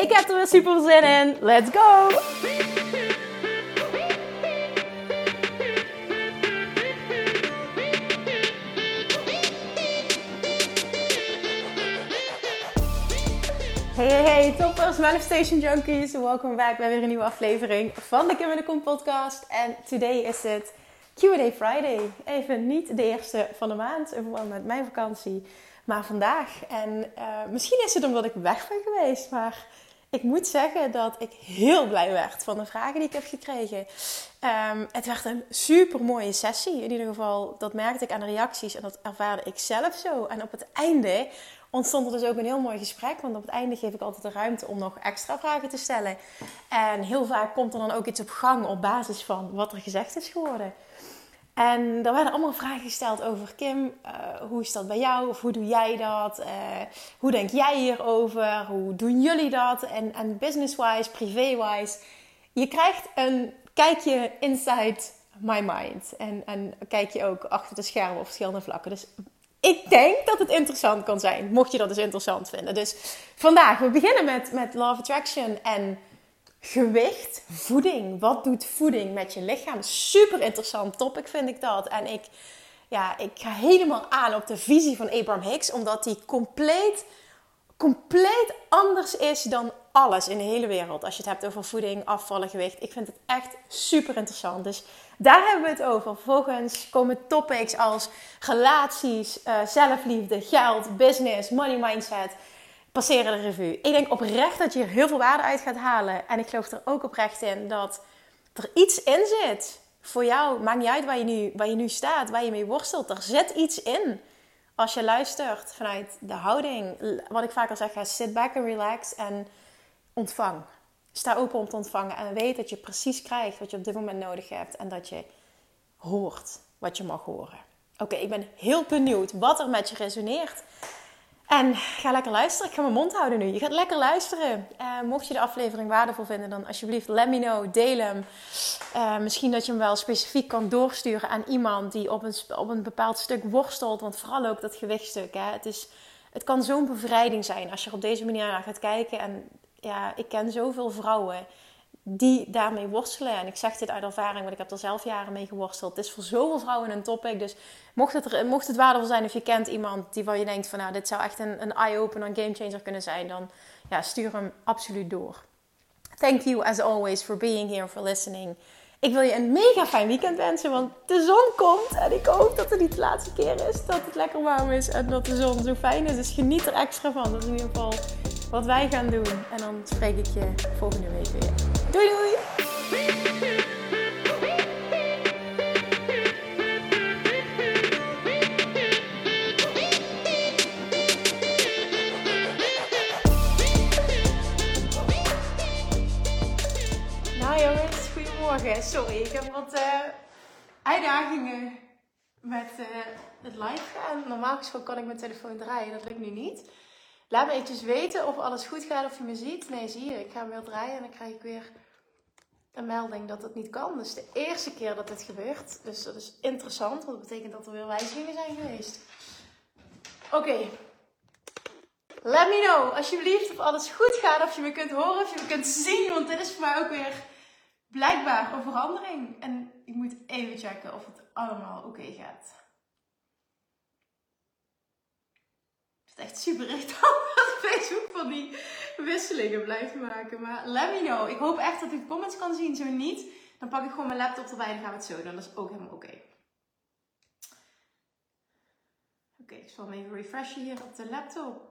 Ik heb er weer super zin in. Let's go! Hey, hey, hey, toppers, Manifestation Junkies. Welkom back bij weer een nieuwe aflevering van de Kim de Kom podcast. En today is het Q&A Friday. Even niet de eerste van de maand, in verband met mijn vakantie, maar vandaag. En uh, misschien is het omdat ik weg ben geweest, maar ik moet zeggen dat ik heel blij werd van de vragen die ik heb gekregen. Um, het werd een super mooie sessie. In ieder geval, dat merkte ik aan de reacties en dat ervaarde ik zelf zo. En op het einde ontstond er dus ook een heel mooi gesprek. Want op het einde geef ik altijd de ruimte om nog extra vragen te stellen. En heel vaak komt er dan ook iets op gang op basis van wat er gezegd is geworden. En er werden allemaal vragen gesteld over Kim. Uh, hoe is dat bij jou? Of hoe doe jij dat? Uh, hoe denk jij hierover? Hoe doen jullie dat? En, en business-wise, privé-wise. Je krijgt een kijkje inside my mind. En, en kijk je ook achter de schermen op verschillende vlakken. Dus ik denk dat het interessant kan zijn. Mocht je dat dus interessant vinden. Dus vandaag, we beginnen met, met of Attraction en gewicht, voeding. Wat doet voeding met je lichaam? Super interessant topic vind ik dat. En ik, ja, ik ga helemaal aan op de visie van Abraham Hicks, omdat die compleet, compleet anders is dan alles in de hele wereld. Als je het hebt over voeding, afvallen, gewicht. Ik vind het echt super interessant. Dus daar hebben we het over. Vervolgens komen topics als relaties, uh, zelfliefde, geld, business, money mindset passeren de revue. Ik denk oprecht dat je er heel veel waarde uit gaat halen. En ik geloof er ook oprecht in dat er iets in zit. Voor jou, maakt niet uit waar je nu, waar je nu staat, waar je mee worstelt. Er zit iets in. Als je luistert vanuit de houding, wat ik vaak al zeg, sit back and relax en ontvang. Sta open om te ontvangen en weet dat je precies krijgt wat je op dit moment nodig hebt en dat je hoort wat je mag horen. Oké, ik ben heel benieuwd wat er met je resoneert. En ga lekker luisteren. Ik ga mijn mond houden nu. Je gaat lekker luisteren. Uh, mocht je de aflevering waardevol vinden, dan alsjeblieft let me know. Deel hem. Uh, misschien dat je hem wel specifiek kan doorsturen aan iemand die op een, op een bepaald stuk worstelt. Want vooral ook dat gewichtstuk. Hè. Het, is, het kan zo'n bevrijding zijn als je er op deze manier naar gaat kijken. En ja, ik ken zoveel vrouwen die daarmee worstelen. En ik zeg dit uit ervaring, want ik heb er zelf jaren mee geworsteld. Het is voor zoveel vrouwen een topic. Dus mocht het, er, mocht het waardevol zijn of je kent iemand die van je denkt van nou, dit zou echt een, een eye-opener, een gamechanger kunnen zijn, dan ja, stuur hem absoluut door. Thank you as always for being here, for listening. Ik wil je een mega fijn weekend wensen, want de zon komt. En ik hoop dat het niet de laatste keer is dat het lekker warm is en dat de zon zo fijn is. Dus geniet er extra van. Dat is in ieder geval wat wij gaan doen. En dan spreek ik je volgende week weer. Doei doei! Nou. Sorry, ik heb wat uh, uitdagingen met uh, het live gaan. Normaal gesproken kan ik mijn telefoon draaien, dat lukt nu niet. Laat me eventjes weten of alles goed gaat, of je me ziet. Nee, zie je, ik ga hem weer draaien en dan krijg ik weer een melding dat het niet kan. Dus de eerste keer dat dit gebeurt. Dus dat is interessant, want dat betekent dat er weer wijzigingen zijn geweest. Oké. Let me know, alsjeblieft, of alles goed gaat, of je me kunt horen, of je me kunt zien. Want dit is voor mij ook weer blijkbaar een verandering. En ik moet even checken of het allemaal oké gaat. Echt super irritant dat Facebook van die wisselingen blijft maken. Maar let me know. Ik hoop echt dat ik comments kan zien. Zo niet, dan pak ik gewoon mijn laptop erbij en gaan we het zo doen. Dat is ook helemaal oké. Oké, ik zal hem even refreshen hier op de laptop.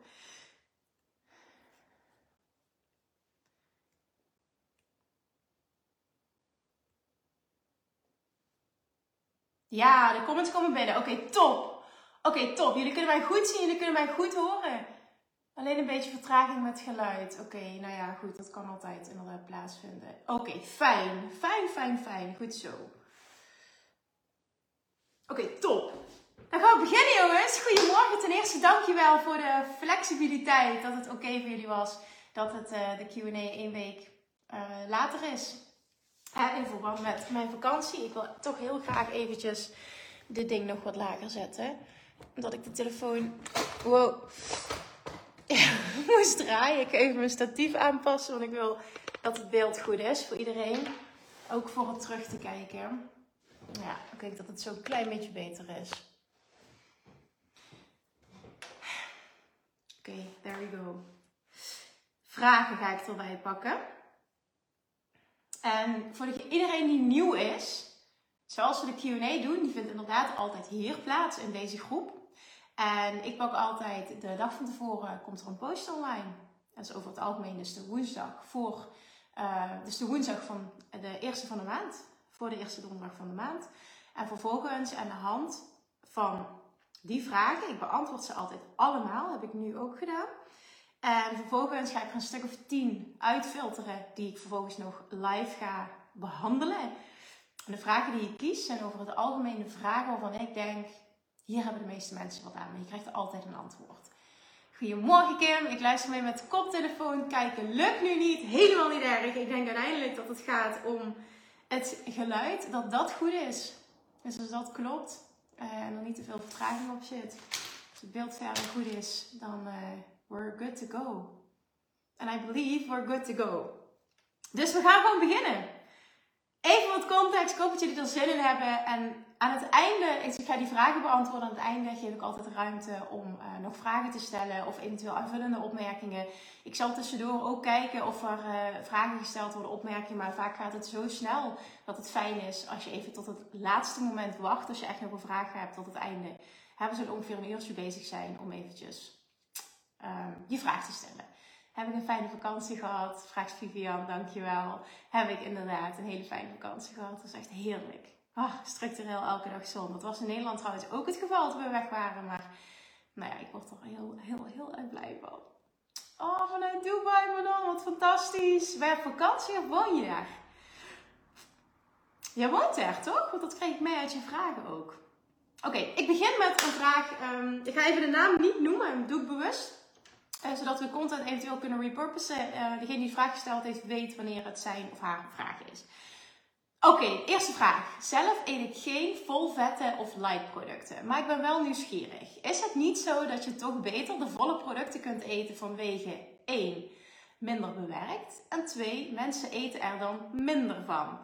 Ja, de comments komen binnen. Oké, top. Oké, top. Jullie kunnen mij goed zien, jullie kunnen mij goed horen. Alleen een beetje vertraging met geluid. Oké, nou ja, goed, dat kan altijd inderdaad plaatsvinden. Oké, fijn. Fijn, fijn, fijn. Goed zo. Oké, top. Dan gaan we beginnen, jongens. Goedemorgen. Ten eerste dankjewel voor de flexibiliteit. Dat het oké voor jullie was dat het uh, de Q&A één week uh, later is. Uh, in verband met mijn vakantie. Ik wil toch heel graag eventjes dit ding nog wat lager zetten. Omdat ik de telefoon... Wow. moest draaien. Ik even mijn statief aanpassen. Want ik wil dat het beeld goed is voor iedereen. Ook voor het terug te kijken. Ja, ik denk dat het zo een klein beetje beter is. Oké, there we go. Vragen ga ik erbij pakken. En voor iedereen die nieuw is, zoals we de QA doen, die vindt inderdaad altijd hier plaats in deze groep. En ik pak altijd de dag van tevoren, komt er een post online. Dat is over het algemeen dus de woensdag voor, uh, dus de woensdag van de eerste van de maand. Voor de eerste donderdag van de maand. En vervolgens aan de hand van die vragen, ik beantwoord ze altijd allemaal, heb ik nu ook gedaan. En vervolgens ga ik er een stuk of tien uitfilteren die ik vervolgens nog live ga behandelen. De vragen die ik kies zijn over het algemeen de vragen waarvan ik denk, hier hebben de meeste mensen wat aan. Maar je krijgt altijd een antwoord. Goedemorgen Kim, ik luister mee met koptelefoon. Kijken lukt nu niet, helemaal niet erg. Ik denk uiteindelijk dat het gaat om het geluid, dat dat goed is. Dus als dat klopt uh, en er niet te veel vertraging op zit, als het beeld verder goed is, dan uh, we're good to go. And I believe we're good to go. Dus we gaan gewoon beginnen. Even wat context, ik hoop dat jullie er zin in hebben. En aan het einde, ik ga die vragen beantwoorden. Aan het einde geef ik altijd ruimte om uh, nog vragen te stellen of eventueel aanvullende opmerkingen. Ik zal tussendoor ook kijken of er uh, vragen gesteld worden, opmerkingen. Maar vaak gaat het zo snel dat het fijn is als je even tot het laatste moment wacht. Als je echt nog een vraag hebt tot het einde. Hebben ze ongeveer een uurtje bezig zijn om eventjes um, je vraag te stellen. Heb ik een fijne vakantie gehad? Vraagt Vivian, dankjewel. Heb ik inderdaad een hele fijne vakantie gehad. Dat was echt heerlijk. Oh, structureel elke dag zon. Dat was in Nederland trouwens ook het geval toen we weg waren. Maar nou ja, ik word er heel, heel, heel erg blij van. Oh, vanuit Dubai, dan. Wat fantastisch. Ben je op vakantie of woon je daar? Jij woont er, toch? Want dat kreeg ik mee uit je vragen ook. Oké, ik begin met een vraag. Um, ik ga even de naam niet noemen, dat doe ik bewust. Uh, zodat we content eventueel kunnen repurposen. Uh, degene die de vraag gesteld heeft, weet wanneer het zijn of haar vraag is. Oké, eerste vraag. Zelf eet ik geen vol vette of light producten, maar ik ben wel nieuwsgierig. Is het niet zo dat je toch beter de volle producten kunt eten vanwege 1. minder bewerkt en 2. mensen eten er dan minder van?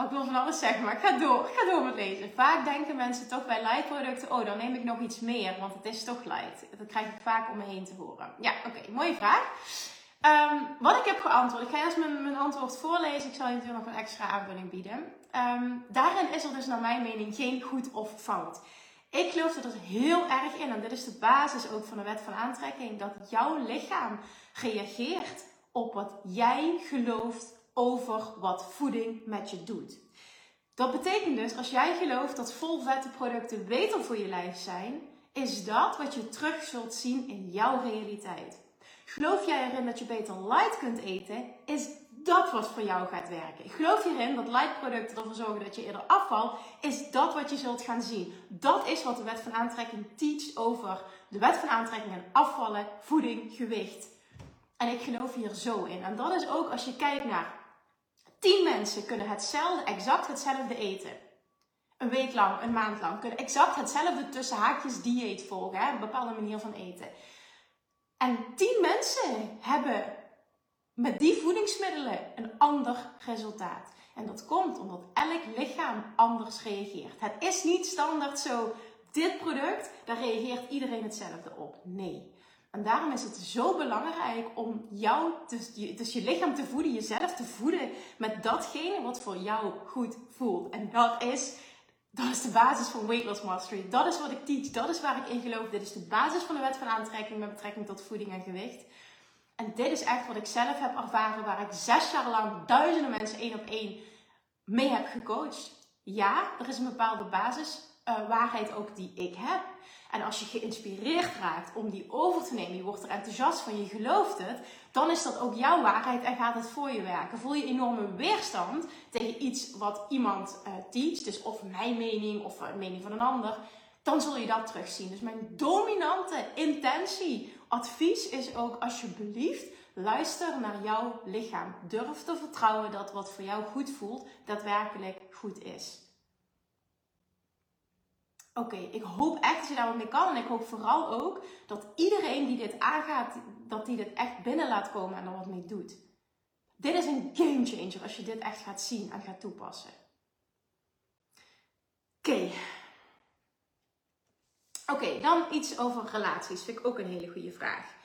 Oh, ik wil van alles zeggen, maar ik ga door. Ga door met lezen. Vaak denken mensen toch bij light producten, oh dan neem ik nog iets meer, want het is toch light. Dat krijg ik vaak om me heen te horen. Ja, oké, mooie vraag. Um, wat ik heb geantwoord, ik ga eerst mijn, mijn antwoord voorlezen. Ik zal je natuurlijk nog een extra aanvulling bieden. Um, daarin is er dus naar mijn mening geen goed of fout. Ik geloof er dus heel erg in, en dit is de basis ook van de wet van aantrekking, dat jouw lichaam reageert op wat jij gelooft over wat voeding met je doet. Dat betekent dus, als jij gelooft dat vol vette producten beter voor je lijf zijn, is dat wat je terug zult zien in jouw realiteit. Geloof jij erin dat je beter light kunt eten, is dat wat voor jou gaat werken. Geloof je erin dat light producten ervoor zorgen dat je eerder afvalt, is dat wat je zult gaan zien. Dat is wat de wet van aantrekking teacht over de wet van aantrekking en afvallen, voeding, gewicht. En ik geloof hier zo in. En dat is ook als je kijkt naar 10 mensen kunnen hetzelfde, exact hetzelfde eten. Een week lang, een maand lang, kunnen exact hetzelfde tussen haakjes dieet volgen, hè? een bepaalde manier van eten. En 10 mensen hebben met die voedingsmiddelen een ander resultaat. En dat komt omdat elk lichaam anders reageert. Het is niet standaard zo, dit product, daar reageert iedereen hetzelfde op. Nee. En daarom is het zo belangrijk om jou, dus je, lichaam te voeden, jezelf te voeden met datgene wat voor jou goed voelt. En dat is, dat is de basis van Weight Loss Mastery. Dat is wat ik teach, dat is waar ik in geloof. Dit is de basis van de wet van aantrekking met betrekking tot voeding en gewicht. En dit is echt wat ik zelf heb ervaren, waar ik zes jaar lang duizenden mensen één op één mee heb gecoacht. Ja, er is een bepaalde basis uh, waarheid ook die ik heb. En als je geïnspireerd raakt om die over te nemen, je wordt er enthousiast van, je gelooft het, dan is dat ook jouw waarheid en gaat het voor je werken. Voel je enorme weerstand tegen iets wat iemand uh, teacht, dus of mijn mening of een mening van een ander, dan zul je dat terugzien. Dus mijn dominante intentie, advies is ook alsjeblieft, luister naar jouw lichaam. Durf te vertrouwen dat wat voor jou goed voelt, daadwerkelijk goed is. Oké, ik hoop echt dat je daar wat mee kan. En ik hoop vooral ook dat iedereen die dit aangaat, dat die dit echt binnen laat komen en er wat mee doet. Dit is een game changer als je dit echt gaat zien en gaat toepassen. Oké. Oké, dan iets over relaties. Vind ik ook een hele goede vraag.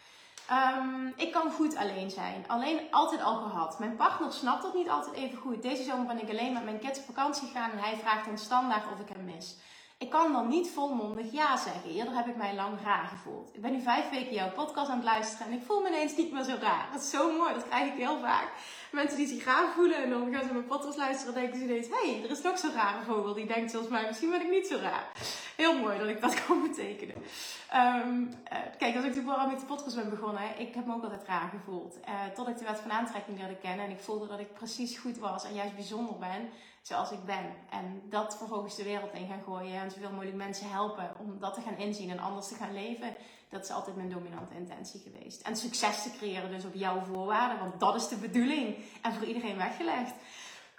Um, ik kan goed alleen zijn. Alleen altijd al gehad. Mijn partner snapt dat niet altijd even goed. Deze zomer ben ik alleen met mijn kids op vakantie gegaan en hij vraagt dan standaard of ik hem mis. Ik kan dan niet volmondig ja zeggen. Eerder heb ik mij lang raar gevoeld. Ik ben nu vijf weken jouw podcast aan het luisteren en ik voel me ineens niet meer zo raar. Dat is zo mooi, dat krijg ik heel vaak. Mensen die zich raar voelen en dan gaan ze mijn podcast luisteren en denken ze ineens... Hé, hey, er is nog zo'n rare vogel die denkt zoals mij, misschien ben ik niet zo raar. Heel mooi dat ik dat kan betekenen. Um, kijk, als ik toevallig met de podcast ben begonnen, ik heb me ook altijd raar gevoeld. Uh, tot ik de wet van aantrekking leerde kennen en ik voelde dat ik precies goed was en juist bijzonder ben zoals ik ben. En dat vervolgens de wereld in gaan gooien en zoveel mogelijk mensen helpen om dat te gaan inzien en anders te gaan leven. Dat is altijd mijn dominante intentie geweest. En succes te creëren dus op jouw voorwaarden, want dat is de bedoeling en voor iedereen weggelegd.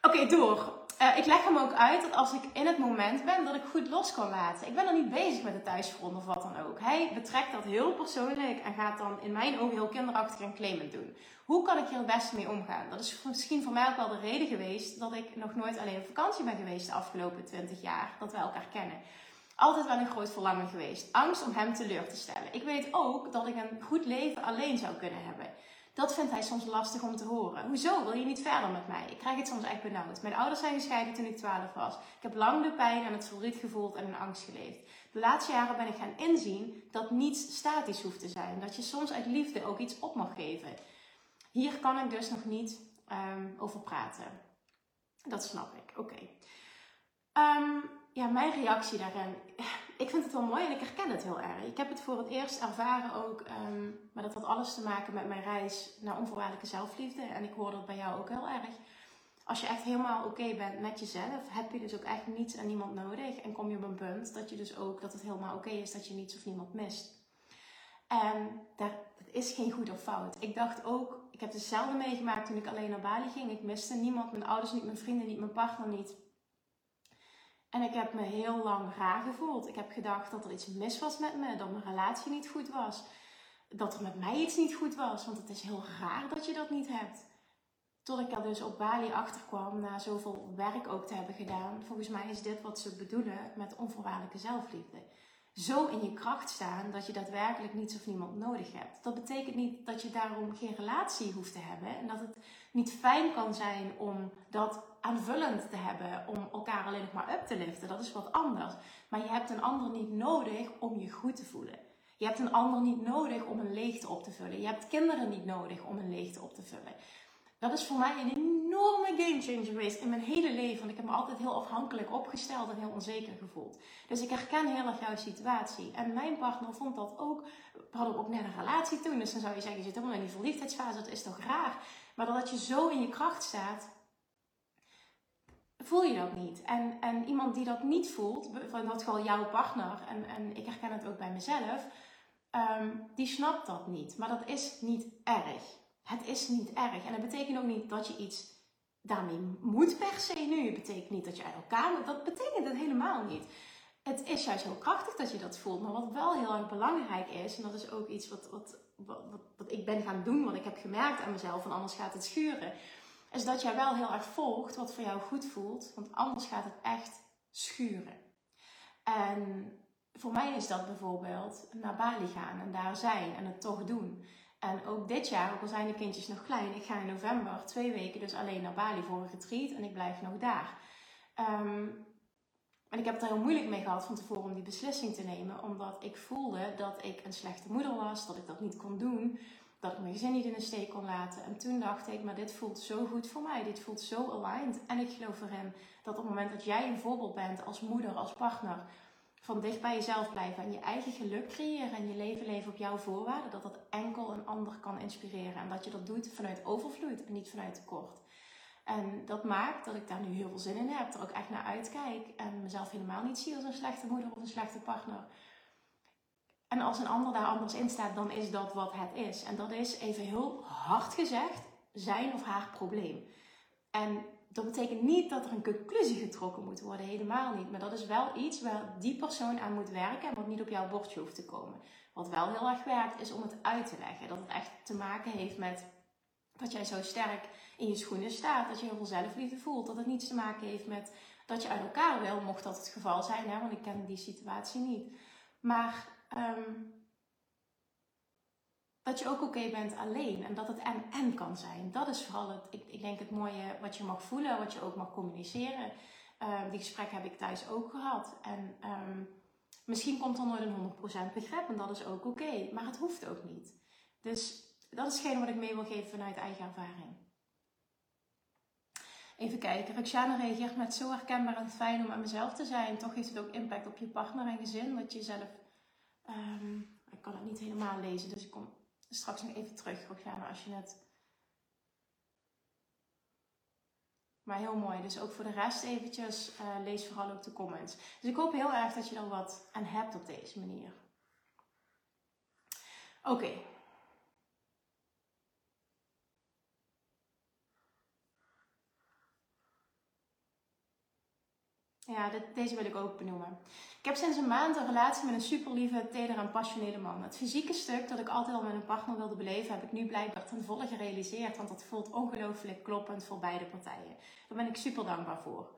Oké, door. Uh, ik leg hem ook uit dat als ik in het moment ben, dat ik goed los kan laten. Ik ben er niet bezig met het thuisgrond of wat dan ook. Hij betrekt dat heel persoonlijk en gaat dan in mijn ogen heel kinderachtig en claimend doen. Hoe kan ik hier het beste mee omgaan? Dat is misschien voor mij ook wel de reden geweest dat ik nog nooit alleen op vakantie ben geweest de afgelopen 20 jaar. Dat we elkaar kennen. Altijd wel een groot verlangen geweest. Angst om hem teleur te stellen. Ik weet ook dat ik een goed leven alleen zou kunnen hebben. Dat vindt hij soms lastig om te horen. Hoezo wil je niet verder met mij? Ik krijg het soms echt benauwd. Mijn ouders zijn gescheiden toen ik 12 was. Ik heb lang de pijn en het verdriet gevoeld en in angst geleefd. De laatste jaren ben ik gaan inzien dat niets statisch hoeft te zijn. Dat je soms uit liefde ook iets op mag geven. Hier kan ik dus nog niet um, over praten. Dat snap ik. Oké. Ehm, ja, mijn reactie daarin. Ik vind het wel mooi en ik herken het heel erg. Ik heb het voor het eerst ervaren ook, um, maar dat had alles te maken met mijn reis naar onvoorwaardelijke zelfliefde. En ik hoor dat bij jou ook heel erg. Als je echt helemaal oké bent met jezelf, heb je dus ook echt niets en niemand nodig. En kom je op een punt dat je dus ook dat het helemaal oké is dat je niets of niemand mist. En dat is geen goed of fout. Ik dacht ook, ik heb hetzelfde meegemaakt toen ik alleen naar Bali ging. Ik miste niemand, mijn ouders niet, mijn vrienden niet, mijn partner niet. En ik heb me heel lang raar gevoeld. Ik heb gedacht dat er iets mis was met me, dat mijn relatie niet goed was. Dat er met mij iets niet goed was, want het is heel raar dat je dat niet hebt. Tot ik er dus op Bali achter kwam, na zoveel werk ook te hebben gedaan. Volgens mij is dit wat ze bedoelen met onvoorwaardelijke zelfliefde zo in je kracht staan dat je daadwerkelijk niets of niemand nodig hebt. Dat betekent niet dat je daarom geen relatie hoeft te hebben en dat het niet fijn kan zijn om dat aanvullend te hebben, om elkaar alleen nog maar up te liften. Dat is wat anders. Maar je hebt een ander niet nodig om je goed te voelen. Je hebt een ander niet nodig om een leegte op te vullen. Je hebt kinderen niet nodig om een leegte op te vullen. Dat is voor mij een enorme game changer geweest in mijn hele leven. Want ik heb me altijd heel afhankelijk opgesteld en heel onzeker gevoeld. Dus ik herken heel erg jouw situatie. En mijn partner vond dat ook. We hadden ook net een relatie toen. Dus dan zou je zeggen, je zit helemaal in die verliefdheidsfase. Dat is toch raar? Maar dat je zo in je kracht staat, voel je dat niet. En, en iemand die dat niet voelt, van dat gewoon jouw partner, en, en ik herken het ook bij mezelf, um, die snapt dat niet. Maar dat is niet erg. Het is niet erg. En dat betekent ook niet dat je iets daarmee moet per se nu. Het betekent niet dat je uit elkaar moet. Dat betekent het helemaal niet. Het is juist heel krachtig dat je dat voelt. Maar wat wel heel erg belangrijk is, en dat is ook iets wat, wat, wat, wat ik ben gaan doen, wat ik heb gemerkt aan mezelf, en anders gaat het schuren, is dat jij wel heel erg volgt wat voor jou goed voelt, want anders gaat het echt schuren. En voor mij is dat bijvoorbeeld naar Bali gaan en daar zijn en het toch doen. En ook dit jaar, ook al zijn de kindjes nog klein, ik ga in november twee weken dus alleen naar Bali voor een retreat en ik blijf nog daar. Um, en ik heb het er heel moeilijk mee gehad van tevoren om die beslissing te nemen, omdat ik voelde dat ik een slechte moeder was, dat ik dat niet kon doen, dat ik mijn gezin niet in de steek kon laten. En toen dacht ik, maar dit voelt zo goed voor mij, dit voelt zo aligned. En ik geloof erin dat op het moment dat jij een voorbeeld bent als moeder, als partner, van dicht bij jezelf blijven en je eigen geluk creëren en je leven leven op jouw voorwaarden, dat dat enkel een ander kan inspireren. En dat je dat doet vanuit overvloed en niet vanuit tekort. En dat maakt dat ik daar nu heel veel zin in heb, er ook echt naar uitkijk en mezelf helemaal niet zie als een slechte moeder of een slechte partner. En als een ander daar anders in staat, dan is dat wat het is. En dat is even heel hard gezegd zijn of haar probleem. En dat betekent niet dat er een conclusie getrokken moet worden, helemaal niet. Maar dat is wel iets waar die persoon aan moet werken en wat niet op jouw bordje hoeft te komen. Wat wel heel erg werkt, is om het uit te leggen. Dat het echt te maken heeft met dat jij zo sterk in je schoenen staat, dat je heel veel zelfliefde voelt. Dat het niets te maken heeft met dat je uit elkaar wil, mocht dat het geval zijn, hè, want ik ken die situatie niet. Maar ehm, dat je ook oké bent alleen en dat het en kan zijn. Dat is vooral het, ik, ik denk het mooie wat je mag voelen, wat je ook mag communiceren. Uh, die gesprekken heb ik thuis ook gehad. En ehm, misschien komt er nooit een 100% begrip en dat is ook oké, maar het hoeft ook niet. Dus dat is hetgeen wat ik mee wil geven vanuit eigen ervaring. Even kijken. Roxana reageert met zo herkenbaar en fijn om aan mezelf te zijn. Toch heeft het ook impact op je partner en gezin. Dat je zelf. Um, ik kan het niet helemaal lezen, dus ik kom straks nog even terug, als je. Maar heel mooi. Dus ook voor de rest eventjes uh, lees vooral ook de comments. Dus ik hoop heel erg dat je er wat aan hebt op deze manier. Oké, Ja, deze wil ik ook benoemen. Ik heb sinds een maand een relatie met een super lieve, teder en passionele man. Het fysieke stuk dat ik altijd al met een partner wilde beleven, heb ik nu blijkbaar ten volle gerealiseerd. Want dat voelt ongelooflijk kloppend voor beide partijen. Daar ben ik super dankbaar voor.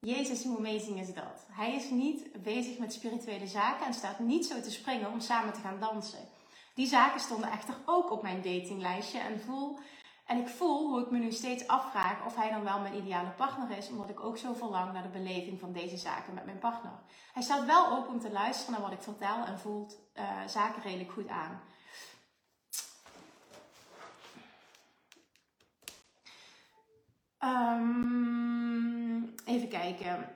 Jezus, hoe amazing is dat? Hij is niet bezig met spirituele zaken en staat niet zo te springen om samen te gaan dansen. Die zaken stonden echter ook op mijn datinglijstje en voel en ik voel hoe ik me nu steeds afvraag of hij dan wel mijn ideale partner is, omdat ik ook zo verlang naar de beleving van deze zaken met mijn partner. Hij staat wel open om te luisteren naar wat ik vertel en voelt uh, zaken redelijk goed aan. Um, even kijken.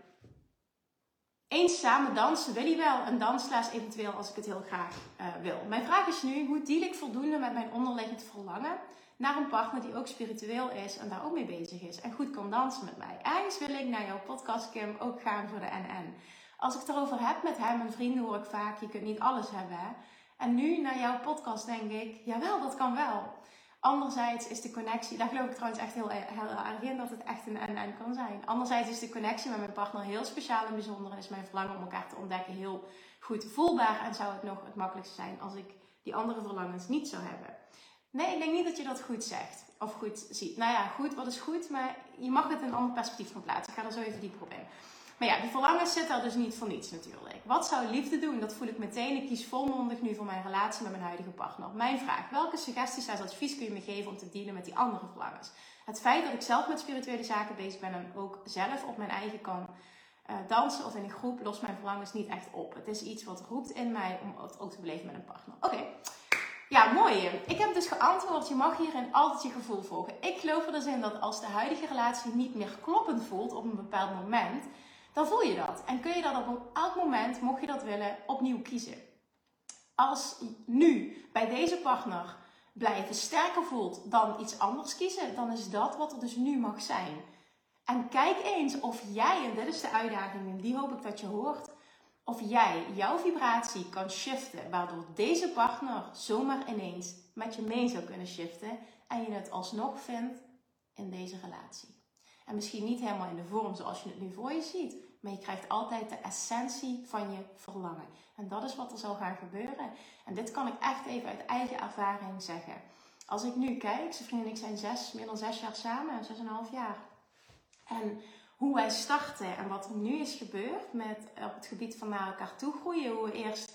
Eens samen dansen wil hij wel. Een dansles eventueel als ik het heel graag uh, wil. Mijn vraag is nu, hoe deal ik voldoende met mijn onderliggend verlangen naar een partner die ook spiritueel is en daar ook mee bezig is en goed kan dansen met mij. Ergens wil ik naar jouw podcast, Kim, ook gaan voor de NN. Als ik het erover heb met hem en vrienden, hoor ik vaak: je kunt niet alles hebben. En nu, naar jouw podcast, denk ik: jawel, dat kan wel. Anderzijds is de connectie, daar geloof ik trouwens echt heel, heel erg in dat het echt een en kan zijn. Anderzijds is de connectie met mijn partner heel speciaal en bijzonder en is mijn verlangen om elkaar te ontdekken heel goed voelbaar. En zou het nog het makkelijkste zijn als ik die andere verlangens niet zou hebben. Nee, ik denk niet dat je dat goed zegt. Of goed ziet. Nou ja, goed, wat is goed? Maar je mag het in een ander perspectief van plaatsen. Ik ga er zo even dieper op in. Maar ja, die verlangens zitten er dus niet voor niets natuurlijk. Wat zou liefde doen? Dat voel ik meteen. Ik kies volmondig nu voor mijn relatie met mijn huidige partner. Mijn vraag, welke suggesties als advies kun je me geven om te dealen met die andere verlangens? Het feit dat ik zelf met spirituele zaken bezig ben en ook zelf op mijn eigen kan uh, dansen of in een groep, lost mijn verlangens niet echt op. Het is iets wat roept in mij om het ook te beleven met een partner. Oké. Ja, mooi. Ik heb dus geantwoord, je mag hierin altijd je gevoel volgen. Ik geloof er dus in dat als de huidige relatie niet meer kloppend voelt op een bepaald moment, dan voel je dat. En kun je dat op elk moment, mocht je dat willen, opnieuw kiezen. Als nu bij deze partner blijven sterker voelt dan iets anders kiezen, dan is dat wat er dus nu mag zijn. En kijk eens of jij, en dit is de uitdaging, en die hoop ik dat je hoort, of jij jouw vibratie kan shiften, waardoor deze partner zomaar ineens met je mee zou kunnen shiften en je het alsnog vindt in deze relatie. En misschien niet helemaal in de vorm zoals je het nu voor je ziet, maar je krijgt altijd de essentie van je verlangen. En dat is wat er zal gaan gebeuren. En dit kan ik echt even uit eigen ervaring zeggen. Als ik nu kijk, zijn vriend en ik zijn zes, meer dan zes jaar samen, zes en een half jaar. En hoe wij starten en wat er nu is gebeurd met op het gebied van naar elkaar toe groeien. Hoe we eerst,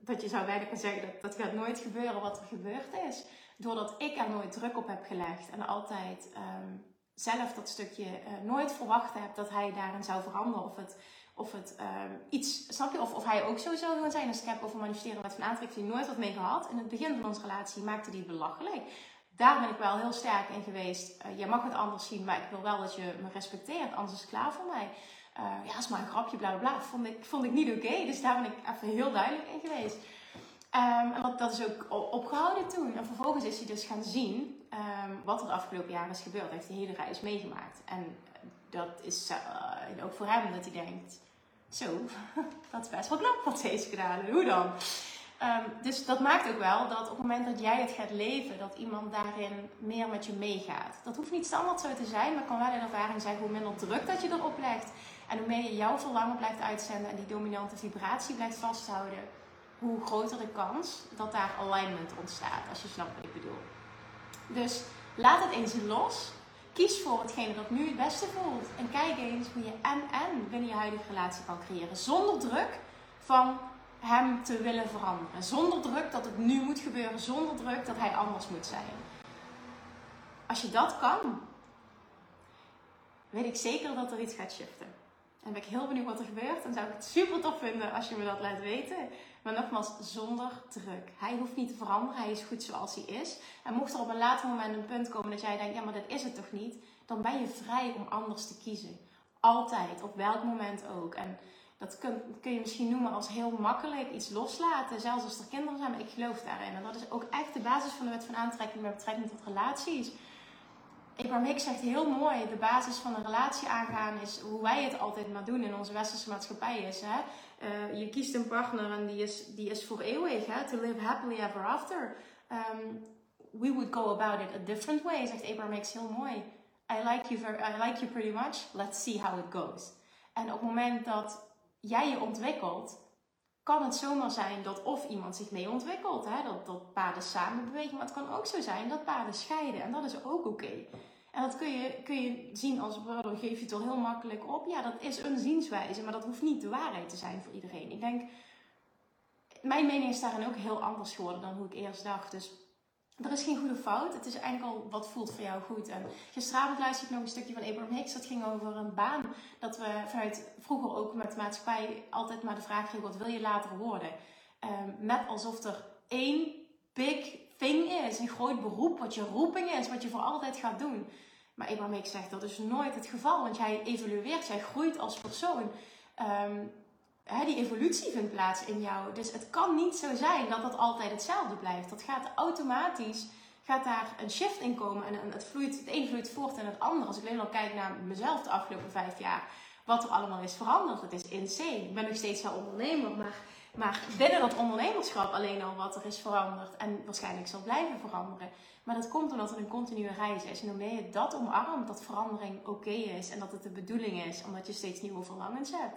dat je zou bijna kunnen zeggen, dat, dat gaat nooit gebeuren wat er gebeurd is. Doordat ik er nooit druk op heb gelegd en altijd um, zelf dat stukje uh, nooit verwacht heb dat hij daarin zou veranderen. Of het, of het um, iets, snap je? Of, of hij ook zo zou gaan zijn. Als ik heb over manifesteren met van aantrekking nooit wat mee gehad. In het begin van onze relatie maakte die belachelijk daar ben ik wel heel sterk in geweest. Uh, jij mag het anders zien, maar ik wil wel dat je me respecteert, anders is het klaar voor mij. ja, dat is maar een grapje, bla bla bla. Vond ik, vond ik niet oké. Dus daar ben ik even heel duidelijk in geweest. Um, en dat, dat is ook opgehouden toen. En vervolgens is hij dus gaan zien um, wat er de afgelopen jaren is gebeurd. Hij heeft de hele reis meegemaakt. En dat is uh, ook voor hem dat hij denkt: Zo, dat is best wel knap wat ze heeft gedaan. Hoe dan? Um, dus dat maakt ook wel dat op het moment dat jij het gaat leven, dat iemand daarin meer met je meegaat. Dat hoeft niet standaard zo te zijn, maar kan wel in ervaring zijn hoe minder druk dat je erop legt. En hoe meer je jouw verlangen blijft uitzenden en die dominante vibratie blijft vasthouden hoe groter de kans dat daar alignment ontstaat, als je snapt wat ik bedoel. Dus laat het eens los. Kies voor hetgene dat nu het beste voelt. En kijk eens hoe je en-en binnen je huidige relatie kan creëren. Zonder druk van hem te willen veranderen. Zonder druk dat het nu moet gebeuren. Zonder druk dat hij anders moet zijn. Als je dat kan, weet ik zeker dat er iets gaat shiften. En ben ik heel benieuwd wat er gebeurt. En zou ik het super tof vinden als je me dat laat weten. Maar nogmaals, zonder druk. Hij hoeft niet te veranderen. Hij is goed zoals hij is. En mocht er op een later moment een punt komen dat jij denkt, ja, maar dat is het toch niet? Dan ben je vrij om anders te kiezen. Altijd. Op welk moment ook. En dat kun, je misschien noemen als heel makkelijk iets loslaten. Zelfs als er kinderen zijn. Maar ik geloof daarin. En dat is ook echt de basis van de wet van aantrekking met betrekking tot relaties. Abraham Hicks zegt heel mooi, de basis van een relatie aangaan is hoe wij het altijd maar doen in onze westerse maatschappij is. Hè? Uh, je kiest een partner en die is, die is voor eeuwig, hè? to live happily ever after. Um, we would go about it a different way, zegt Abraham Hicks heel mooi. I like, you very, I like you pretty much, let's see how it goes. En op het moment dat jij je ontwikkelt, kan het zomaar zijn dat of iemand zich mee ontwikkelt, hè? Dat, dat paarden samen bewegen, maar het kan ook zo zijn dat paarden scheiden en dat is ook oké. En dat kun je, kun je zien als, dan geef je het al heel makkelijk op. Ja, dat is een zienswijze, maar dat hoeft niet de waarheid te zijn voor iedereen. Ik denk, mijn mening is daarin ook heel anders geworden dan hoe ik eerst dacht. Dus er is geen goede fout. Het is enkel wat voelt voor jou goed. En gisteravond luisterde ik nog een stukje van Abraham Hicks. Dat ging over een baan. Dat we vanuit vroeger ook met de maatschappij altijd maar de vraag kregen: wat wil je later worden? Um, met alsof er één big thing is. Een groot beroep, wat je roeping is, wat je voor altijd gaat doen. Maar Abraham Hicks zegt dat is nooit het geval. Want jij evolueert, jij groeit als persoon. Um, die evolutie vindt plaats in jou. Dus het kan niet zo zijn dat dat altijd hetzelfde blijft. Dat gaat automatisch, gaat daar een shift in komen. En het, vloeit, het een vloeit voort en het andere. Als ik alleen al kijk naar mezelf de afgelopen vijf jaar. Wat er allemaal is veranderd. Het is insane. Ik ben nog steeds wel ondernemer. Maar, maar binnen dat ondernemerschap alleen al wat er is veranderd. En waarschijnlijk zal blijven veranderen. Maar dat komt omdat het een continue reis is. En hoe je dat omarmt, dat verandering oké is. En dat het de bedoeling is. Omdat je steeds nieuwe verlangens hebt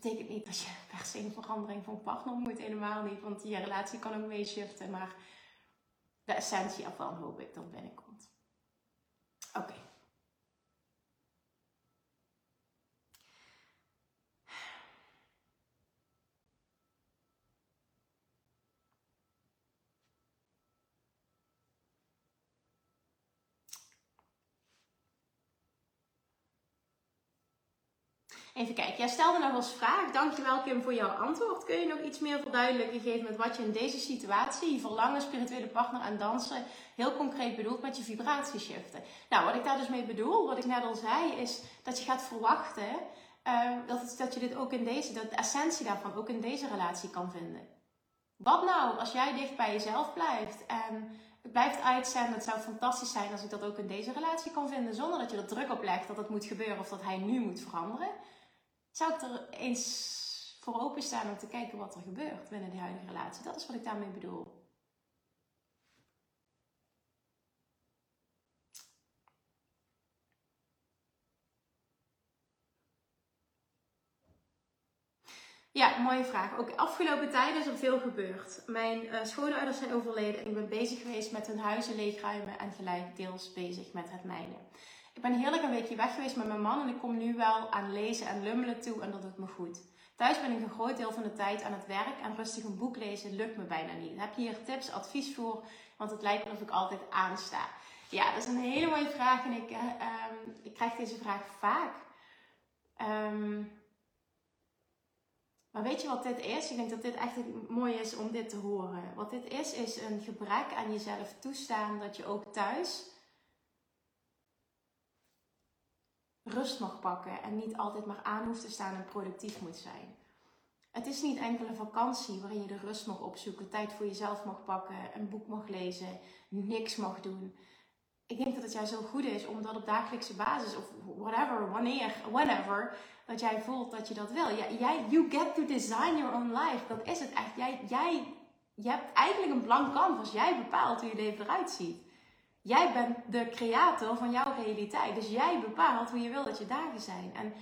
betekent niet dat je per se een verandering van partner moet. Helemaal niet. Want je relatie kan ook meeshiften. Maar de essentie ervan hoop ik dat binnenkomt. Oké. Even kijken. Jij stelde nog als vraag. Dankjewel Kim voor jouw antwoord. Kun je nog iets meer verduidelijken geven met wat je in deze situatie, je verlangen, spirituele partner en dansen, heel concreet bedoelt met je vibratieshiften? Nou, wat ik daar dus mee bedoel, wat ik net al zei, is dat je gaat verwachten uh, dat, dat je dit ook in deze, dat de essentie daarvan ook in deze relatie kan vinden. Wat nou als jij dicht bij jezelf blijft en het blijft uitzenden. Het zou fantastisch zijn als ik dat ook in deze relatie kan vinden. Zonder dat je er druk op legt dat het moet gebeuren of dat hij nu moet veranderen zou ik er eens voor openstaan om te kijken wat er gebeurt binnen die huidige relatie. Dat is wat ik daarmee bedoel. Ja, mooie vraag. Ook afgelopen tijd is er veel gebeurd. Mijn uh, schoonouders zijn overleden en ik ben bezig geweest met hun huizen leegruimen en gelijk deels bezig met het mijne. Ik ben heerlijk een weekje weg geweest met mijn man en ik kom nu wel aan lezen en lummelen toe en dat doet me goed. Thuis ben ik een groot deel van de tijd aan het werk en rustig een boek lezen lukt me bijna niet. Heb je hier tips, advies voor? Want het lijkt alsof ik altijd aansta. Ja, dat is een hele mooie vraag en ik, uh, ik krijg deze vraag vaak. Um, maar weet je wat dit is? Ik denk dat dit echt mooi is om dit te horen. Wat dit is, is een gebrek aan jezelf toestaan dat je ook thuis rust mag pakken en niet altijd maar aan hoeft te staan en productief moet zijn. Het is niet enkele vakantie waarin je de rust mag opzoeken, tijd voor jezelf mag pakken, een boek mag lezen, niks mag doen. Ik denk dat het juist zo goed is om dat op dagelijkse basis of whatever, wanneer, whenever, dat jij voelt dat je dat wil. Jij, you get to design your own life. Dat is het echt. Jij, jij, je hebt eigenlijk een blank canvas. Jij bepaalt hoe je leven eruit ziet. Jij bent de creator van jouw realiteit. Dus jij bepaalt hoe je wil dat je dagen zijn. En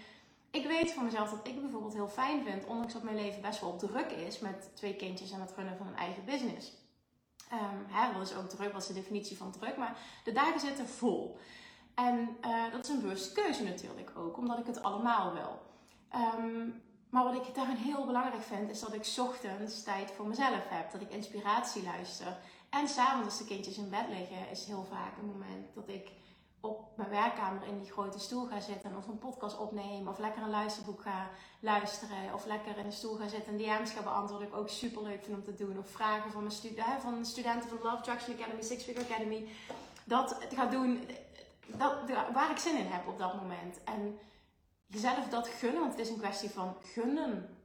ik weet van mezelf dat ik bijvoorbeeld heel fijn vind, ondanks dat mijn leven best wel druk is met twee kindjes en het runnen van een eigen business. Um, hè, wat is ook druk? Wat is de definitie van druk? Maar de dagen zitten vol. En uh, dat is een bewuste keuze natuurlijk ook, omdat ik het allemaal wil. Um, maar wat ik daarin heel belangrijk vind, is dat ik ochtends tijd voor mezelf heb. Dat ik inspiratie luister. En s'avonds als de kindjes in bed liggen, is heel vaak een moment dat ik op mijn werkkamer in die grote stoel ga zitten of een podcast opneem of lekker een luisterboek ga luisteren of lekker in een stoel ga zitten en DM's ga beantwoorden, ik ook super leuk vind om te doen. Of vragen van, mijn stu van studenten van Love Traction Academy, Six Figure Academy. Dat ga doen dat, waar ik zin in heb op dat moment. En jezelf dat gunnen, want het is een kwestie van gunnen,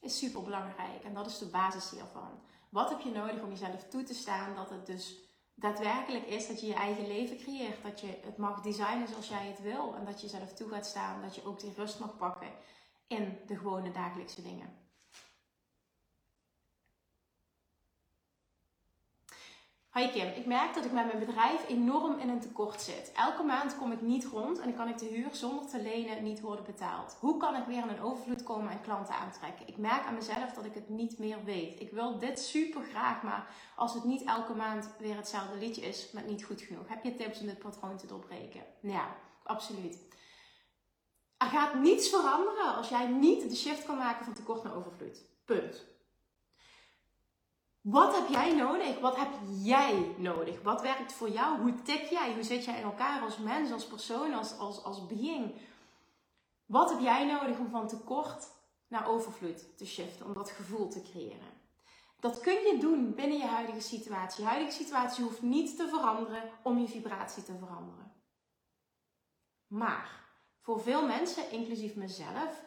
is super belangrijk. En dat is de basis hiervan. Wat heb je nodig om jezelf toe te staan dat het dus daadwerkelijk is dat je je eigen leven creëert. Dat je het mag designen zoals jij het wil. En dat je zelf toe gaat staan. Dat je ook die rust mag pakken in de gewone dagelijkse dingen. Hi Kim, ik merk dat ik met mijn bedrijf enorm in een tekort zit. Elke maand kom ik niet rond en kan ik de huur zonder te lenen niet worden betaald. Hoe kan ik weer in een overvloed komen en klanten aantrekken? Ik merk aan mezelf dat ik het niet meer weet. Ik wil dit super graag, maar als het niet elke maand weer hetzelfde liedje is, met niet goed genoeg. Heb je tips om dit patroon te doorbreken? Ja, absoluut. Er gaat niets veranderen als jij niet de shift kan maken van tekort naar overvloed. Punt. Wat heb jij nodig? Wat heb jij nodig? Wat werkt voor jou? Hoe tik jij? Hoe zit jij in elkaar als mens, als persoon, als, als, als being? Wat heb jij nodig om van tekort naar overvloed te shiften, om dat gevoel te creëren? Dat kun je doen binnen je huidige situatie. Je huidige situatie hoeft niet te veranderen om je vibratie te veranderen. Maar voor veel mensen, inclusief mezelf,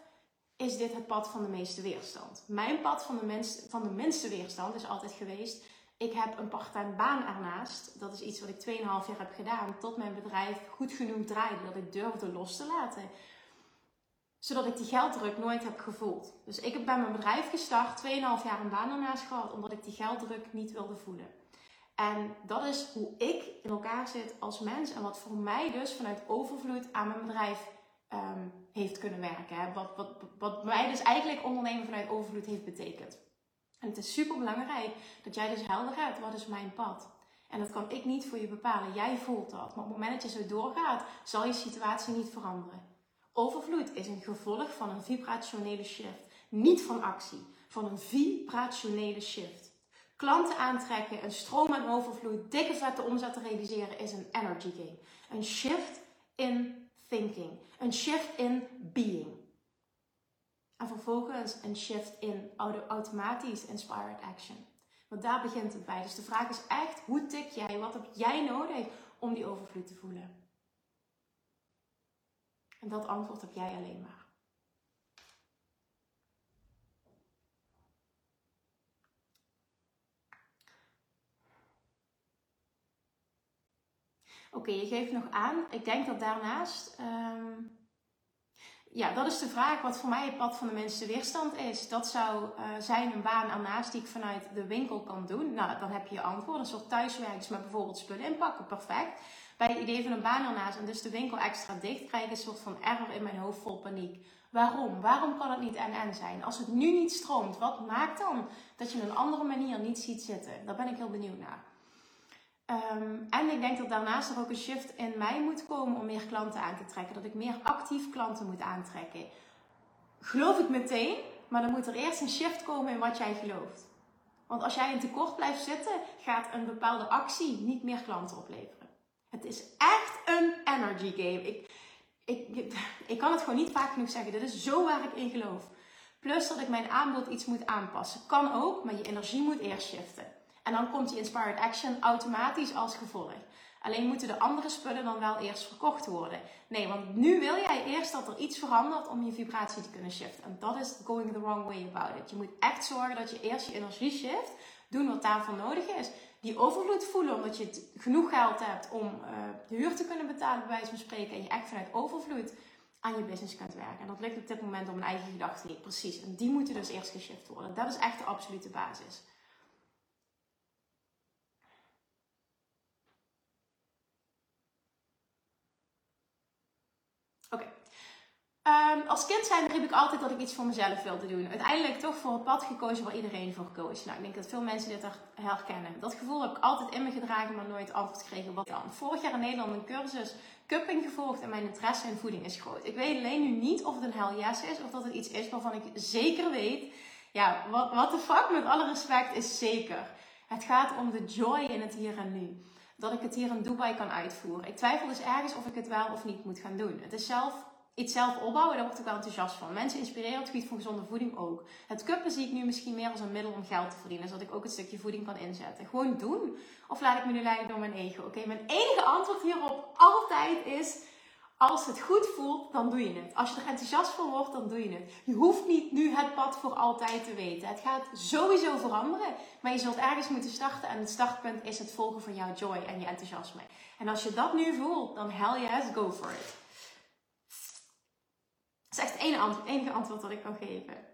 is dit het pad van de meeste weerstand. Mijn pad van de, mens, van de minste weerstand is altijd geweest. Ik heb een parttime baan ernaast. Dat is iets wat ik 2,5 jaar heb gedaan. Tot mijn bedrijf goed genoeg draaide. Dat ik durfde los te laten. Zodat ik die gelddruk nooit heb gevoeld. Dus ik heb bij mijn bedrijf gestart. 2,5 jaar een baan ernaast gehad. Omdat ik die gelddruk niet wilde voelen. En dat is hoe ik in elkaar zit als mens. En wat voor mij dus vanuit overvloed aan mijn bedrijf um, heeft kunnen werken. Hè? Wat, wat, wat mij dus eigenlijk ondernemen vanuit overvloed heeft betekend. En het is super belangrijk dat jij dus helder hebt, wat is mijn pad? En dat kan ik niet voor je bepalen. Jij voelt dat. Maar op het moment dat je zo doorgaat, zal je situatie niet veranderen. Overvloed is een gevolg van een vibrationele shift. Niet van actie, van een vibrationele shift. Klanten aantrekken, een stroom aan overvloed, dikke vette omzet te realiseren is een energy game. Een shift in thinking. Een shift in being. En vervolgens een shift in automatisch inspired action. Want daar begint het bij. Dus de vraag is echt, hoe tik jij? Wat heb jij nodig om die overvloed te voelen? En dat antwoord heb jij alleen maar. Oké, je geeft nog aan. Ik denk dat daarnaast. Um, ja, dat is de vraag wat voor mij het pad van de minste weerstand is. Dat zou uh, zijn een baan ernaast die ik vanuit de winkel kan doen. Nou, dan heb je je antwoord. Een soort thuiswerk, dus met bijvoorbeeld spullen inpakken. Perfect. Bij het idee van een baan ernaast en dus de winkel extra dicht, krijg ik een soort van error in mijn hoofd vol paniek. Waarom? Waarom kan het niet en-en zijn? Als het nu niet stroomt, wat maakt dan dat je een andere manier niet ziet zitten? Daar ben ik heel benieuwd naar. Um, en ik denk dat daarnaast er ook een shift in mij moet komen om meer klanten aan te trekken. Dat ik meer actief klanten moet aantrekken. Geloof ik meteen, maar dan moet er eerst een shift komen in wat jij gelooft. Want als jij in tekort blijft zitten, gaat een bepaalde actie niet meer klanten opleveren. Het is echt een energy game. Ik, ik, ik kan het gewoon niet vaak genoeg zeggen. Dit is zo waar ik in geloof. Plus dat ik mijn aanbod iets moet aanpassen. Kan ook, maar je energie moet eerst shiften. En dan komt die inspired action automatisch als gevolg. Alleen moeten de andere spullen dan wel eerst verkocht worden. Nee, want nu wil jij eerst dat er iets verandert om je vibratie te kunnen shiften. En dat is going the wrong way about it. Je moet echt zorgen dat je eerst je energie shift, doen wat daarvoor nodig is. Die overvloed voelen omdat je genoeg geld hebt om uh, de huur te kunnen betalen, bij wijze van spreken. En je echt vanuit overvloed aan je business kunt werken. En dat lukt op dit moment om een eigen gedachte niet. Precies. En die moeten dus eerst geshift worden. Dat is echt de absolute basis. Oké. Ehm, als kind zijn ik altijd dat ik iets voor mezelf wilde doen. Uiteindelijk toch voor het pad gekozen waar iedereen voor koos. Nou, ik denk dat veel mensen dit herkennen. Dat gevoel heb ik altijd in me gedragen, maar nooit antwoord gekregen wat dan. Vorig jaar in Nederland een cursus cupping gevolgd en mijn interesse in voeding is groot. Ik weet alleen nu niet of het een hell yes is of dat het iets is waarvan ik zeker weet. Ja, wat de fuck, met alle respect, is zeker. Het gaat om de joy in het hier en nu. Dat ik het hier in Dubai kan uitvoeren. Ik twijfel dus ergens of ik het wel of niet moet gaan doen. Het is zelf iets zelf opbouwen, daar word ik wel enthousiast van. Mensen inspireren op het gebied van gezonde voeding ook. Het kuppen zie ik nu misschien meer als een middel om geld te verdienen, zodat ik ook een stukje voeding kan inzetten. Gewoon doen. Of laat ik me nu leiden door mijn ego? Oké, mijn enige antwoord hierop altijd is: als het goed voelt, dan doe je het. Als je er enthousiast voor wordt, dan doe je het. Je hoeft niet nu het pad voor altijd te weten. Het gaat sowieso veranderen, maar je zult ergens moeten starten en het startpunt is het volgen van jouw joy en je enthousiasme. En als je dat nu voelt, dan hell yes, go for it. Is echt het enige antwoord, dat ik kan geven.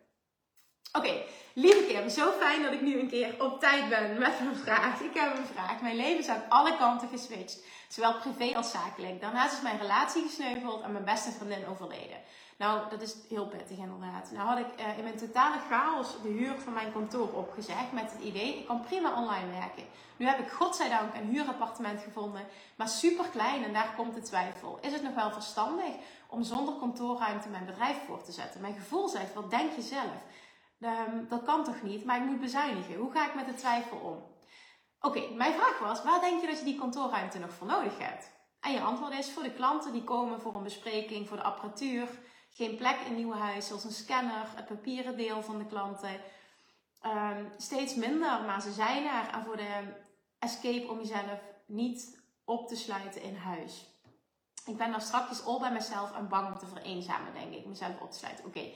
Oké, lieve Kim, zo fijn dat ik nu een keer op tijd ben met mijn vraag. Ik heb een vraag. Mijn leven is aan alle kanten geswitcht, zowel privé als zakelijk. Daarnaast is mijn relatie gesneuveld en mijn beste vriendin overleden. Nou, dat is heel pittig inderdaad. Nou had ik uh, in mijn totale chaos de huur van mijn kantoor opgezegd met het idee, ik kan prima online werken. Nu heb ik godzijdank een huurappartement gevonden, maar super klein en daar komt de twijfel. Is het nog wel verstandig om zonder kantoorruimte mijn bedrijf voor te zetten? Mijn gevoel zegt, wat denk je zelf? Um, dat kan toch niet, maar ik moet bezuinigen. Hoe ga ik met de twijfel om? Oké, mijn vraag was, waar denk je dat je die kantoorruimte nog voor nodig hebt? En je antwoord is voor de klanten die komen voor een bespreking, voor de apparatuur, geen plek in nieuwe huis, zoals een scanner, het papieren deel van de klanten. Um, steeds minder, maar ze zijn er. En voor de escape om jezelf niet op te sluiten in huis. Ik ben daar straks al bij mezelf en bang om te vereenzamen, denk ik. Mezelf op te sluiten. Oké.